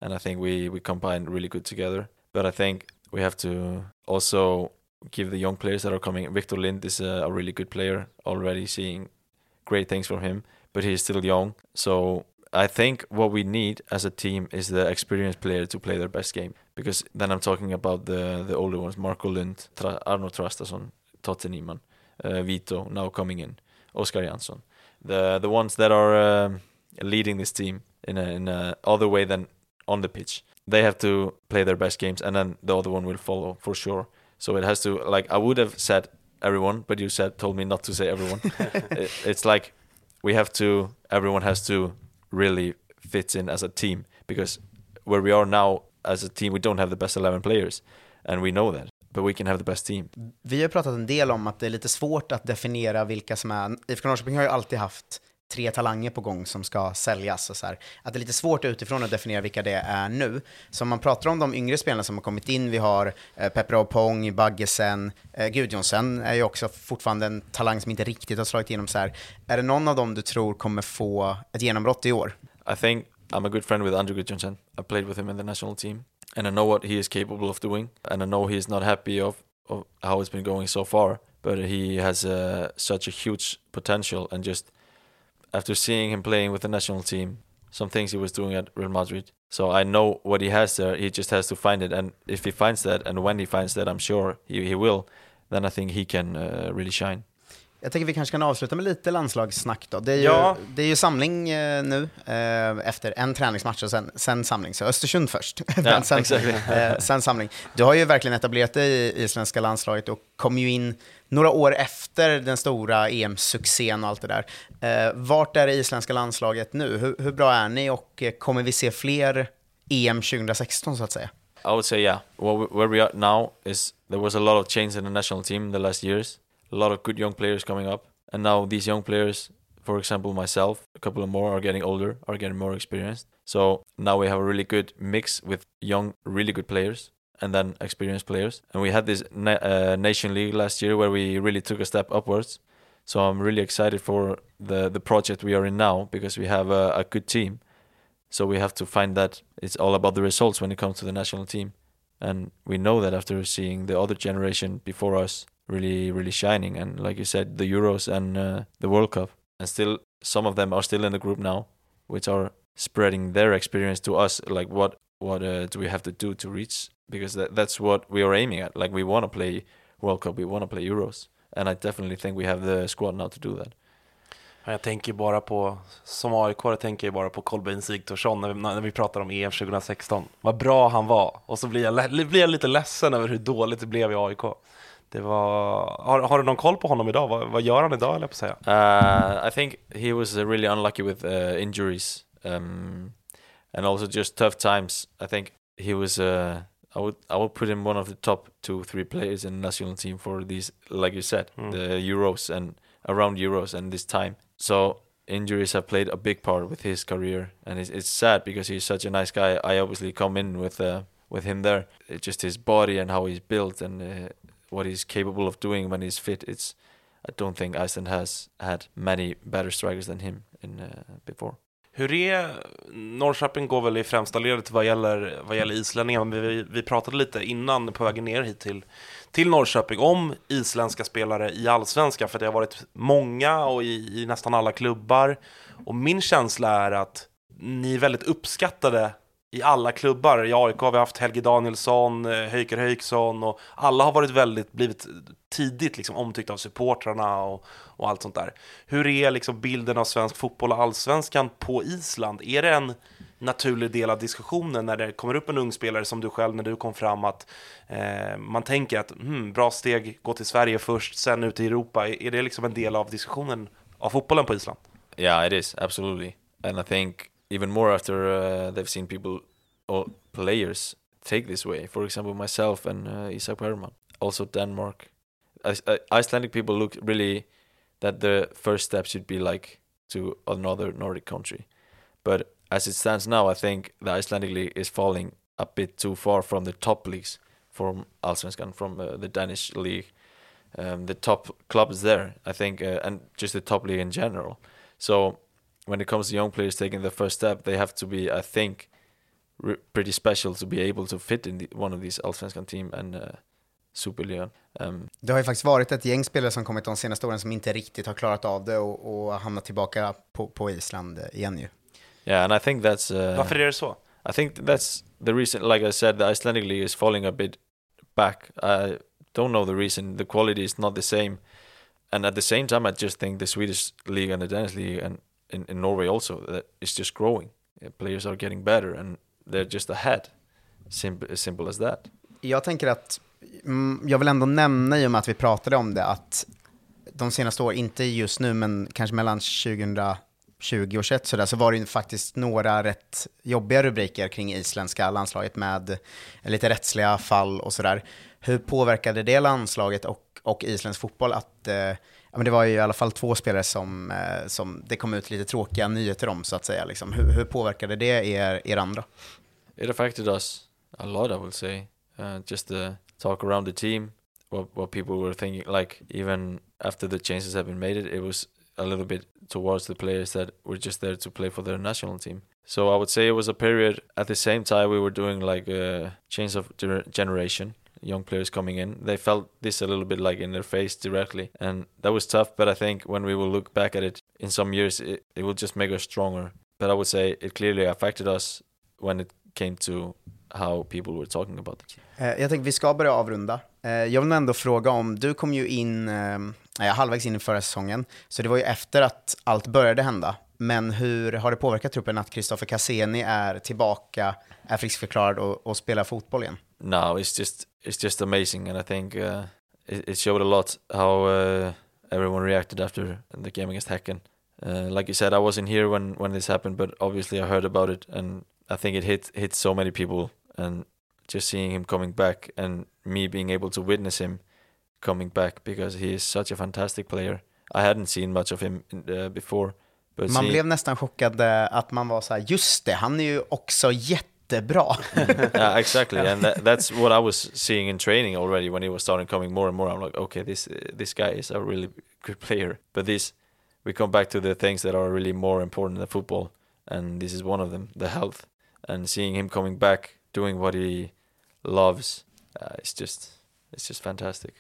and I think we we combine really good together. But I think we have to also give the young players that are coming. Victor Lind is a, a really good player already, seeing great things from him, but he's still young, so. I think what we need as a team is the experienced player to play their best game. Because then I'm talking about the the older ones, Marco Lund, Tra- Arno Trastason, Totte Niemann, uh, Vito now coming in, Oscar Jansson. The the ones that are um, leading this team in a in a other way than on the pitch. They have to play their best games, and then the other one will follow for sure. So it has to like I would have said everyone, but you said told me not to say everyone. [LAUGHS] It- it's like we have to. Everyone has to really fit in as a team because where we are now as a team, we don't have the best eleven players, and we know that. But we can have the best team. Vi har pratat en del om att det är lite svårt att definiera vilka som är... IFK Norrköping har ju alltid haft tre talanger på gång som ska säljas och så här. Att det är lite svårt utifrån att definiera vilka det är nu. Så om man pratar om de yngre spelarna som har kommit in, vi har eh, och Pong, Baggesen, eh, Gudjonsen är ju också fortfarande en talang som inte riktigt har slagit igenom så här. Är det någon av dem du tror kommer få ett genombrott i år? I think I'm a good friend with Andrew Gudjonsen. I played with him in the national team, and I know what he is capable of doing, and I know he is not happy of, of how it's been going so far. But he has uh, such a huge potential, and just after seeing him playing with the national team, some things he was doing at Real Madrid. So I know what he has there. He just has to find it, and if he finds that, and when he finds that, I'm sure he, he will. Then I think he can uh, really shine. Jag tänker vi kanske kan avsluta med lite landslagssnack då. Det är ju, Ja. det är ju samling eh, nu eh, efter en träningsmatch och sen, sen samling. Så Östersund först, [LAUGHS] men sen, exactly. eh, sen samling. Du har ju verkligen etablerat dig i isländska landslaget och kom ju in några år efter den stora EM-succén och allt det där. Eh, vart är det isländska landslaget nu? Hur, hur bra är ni och eh, kommer vi se fler EM 2016 så att säga? I would say yeah. Where where we are now is there was a lot of change in the national team the last years. A lot of good young players coming up, and now these young players, for example myself, a couple of more are getting older, are getting more experienced. So now we have a really good mix with young, really good players, and then experienced players. And we had this na- uh, nation league last year where we really took a step upwards. So I'm really excited for the the project we are in now because we have a, a good team. So we have to find that it's all about the results when it comes to the national team. And we know that after seeing the other generation before us really, really shining, and like you said, the Euros and uh, the World Cup, and still some of them are still in the group now, which are spreading their experience to us. Like what what uh, do we have to do to reach? Because that, that's what we are aiming at. Like we want to play World Cup, we want to play Euros, and I definitely think we have the squad now to do that. Ja, Jag tänker bara på, som aik tänker jag bara på Kolbeinn Sigthorsson när vi, när vi pratar om EM 2016. Vad bra han var. Och så blir jag, blir jag lite ledsen över hur dåligt det blev i AIK. Det var, har, har du någon koll på honom idag? Vad, vad gör han idag, eller på säga? Uh, I think he was uh, really unlucky with uh, injuries um, and also just tough times. I think he was. Uh, I would I would put him one of the top two three players in the national team for these, like you said, Mm. the Euros and around Euros and this time. So injuries have played a big part with his career, and it's, it's sad because he's such a nice guy. I obviously come in with uh, with him there. It's just his body and how he's built and uh, what he's capable of doing when he's fit. It's I don't think Iceland has had many better strikers than him in uh, before. Hur är, Norrköping går väl i främsta ledet vad gäller, vad gäller islänningar, men vi, vi pratade lite innan på vägen ner hit till, till Norrköping om isländska spelare i allsvenskan, för det har varit många och i, i nästan alla klubbar. Och min känsla är att ni är väldigt uppskattade i alla klubbar. I AIK har vi haft Helge Danielsson, eh, Höjker Höjksson och alla har varit väldigt, blivit tidigt liksom omtyckta av supportrarna och, och allt sånt där. Hur är liksom bilden av svensk fotboll och allsvenskan på Island? Är det en naturlig del av diskussionen när det kommer upp en ung spelare som du själv när du kom fram att eh, man tänker att hmm, bra steg, gå till Sverige först, sen ut i Europa. Är är det liksom en del av diskussionen av fotbollen på Island? Yeah, it is absolutely, and I think even more after uh, they've seen people or players take this way. For example, myself and uh, Isak Bergman, also Denmark. Icelandic people look really that the first step should be like to another Nordic country, but as it stands now, I think the Icelandic league is falling a bit too far from the top leagues, from Allsvenskan, from uh, the Danish league, um, the top clubs there. I think, uh, and just the top league in general. So when it comes to young players taking the first step, they have to be, I think, re- pretty special to be able to fit in the, one of these Allsvenskan team and uh, Superligan. Um, Det har ju faktiskt varit ett gäng spelare som kommit de senaste åren som inte riktigt har klarat av det och, och hamnat tillbaka på, på Island igen ju. yeah, and I think that's. Uh, Varför är det så? I think that's the reason. Like I said, the Icelandic league is falling a bit back. I don't know the reason. The quality is not the same, and at the same time, I just think the Swedish league and the Danish league and in, in Norway also that it's just growing. Uh, players are getting better, and they're just ahead. Simple, as simple as that. Jag tänker att mm, jag vill ändå nämna i och med att vi pratade om det att de senaste åren, inte just nu, men kanske mellan 2020 och 21 sådär, så var det ju faktiskt några rätt jobbiga rubriker kring isländska landslaget med eh, lite rättsliga fall och sådär. Hur påverkade det landslaget och, och isländsk fotboll att eh, ja, men det var ju i alla fall två spelare som, eh, som det kom ut lite tråkiga nyheter om så att säga. Liksom. Hur, hur påverkade det er, er andra? It affected us a lot, I would say. Uh, just the talk around the team, what what people were thinking. Like even after the changes have been made, it, it was a little bit towards the players that were just there to play for their national team. So I would say it was a period. At the same time, we were doing like a change of generation. Young players coming in, they felt this a little bit like in their face directly, and that was tough. But I think when we will look back at it in some years, it, it will just make us stronger. But I would say it clearly affected us when it came to how people were talking about it. Uh, Jag tänker vi ska börja avrunda. Uh, Jag vill ändå fråga om, du kom ju in uh, halvvägs in i förra säsongen, så det var ju efter att allt började hända. Men hur har det påverkat truppen att Kristoffer Cassini är tillbaka, är friskförklarad och, och spelar fotboll igen? No, it's just it's just amazing, and I think uh, it, it showed a lot how uh, everyone reacted after the game against Häcken. Uh, like you said, I wasn't here when when this happened, but obviously I heard about it, and I think it hit hit so many people. And just seeing him coming back, and me being able to witness him coming back because he is such a fantastic player. I hadn't seen much of him uh, before, but Man seeing- blev nästan chockad eh, att man var så här, just det, han är ju också jättebra. [LAUGHS] yeah, exactly, and that, that's what I was seeing in training already when he was starting coming more and more. I'm like, okay, this this guy is a really good player. But this, we come back to the things that are really more important than football, and this is one of them: the health. And seeing him coming back, doing what he loves, uh, it's just, it's just fantastic.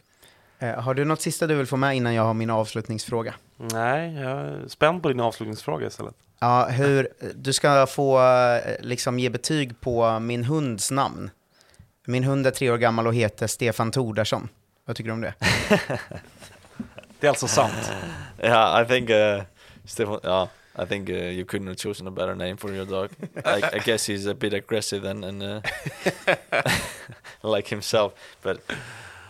Eh, Har du något sista du vill få med innan jag har min avslutningsfråga? Nej, jag är spänd på din avslutningsfråga istället. Ja, hur, du ska få eh, liksom ge betyg på min hunds namn. Min hund är tre år gammal och heter Stefan Tordarsson. Vad tycker du om det? [LAUGHS] Det är alltså sant. [LAUGHS] Yeah, I think uh, Stefan. Yeah, I think uh, you couldn't have chosen a better name for your dog. I, I guess he's a bit aggressive and and uh, [LAUGHS] like himself. But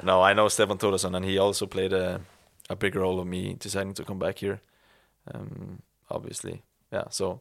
no, I know Stefan Toresson, and he also played a a big role of me deciding to come back here. Um, obviously, yeah. So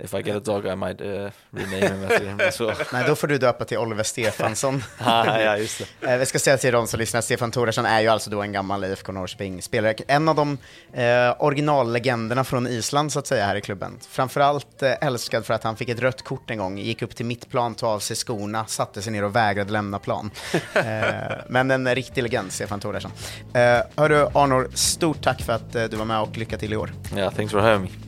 if I get a dog, I might uh, rename him after him as well. [LAUGHS] Nej, då får du döpa till Oliver Stefansson. [LAUGHS] Ah, ja, just det. Eh, Vi ska säga till de som lyssnar, Stefan Toresson är ju alltså då en gammal IFK Norrköping-spelare. En av de eh, originallegenderna från Island så att säga här i klubben. Framförallt eh, älskad för att han fick ett rött kort en gång, gick upp till mittplan, tog av sig skorna, satte sig ner och vägrade lämna plan. [LAUGHS] Eh, men en riktig legend, Stefan Toresson. Eh, hörru Arnor, stort tack för att eh, du var med och lycka till i år. Yeah, thanks for having me.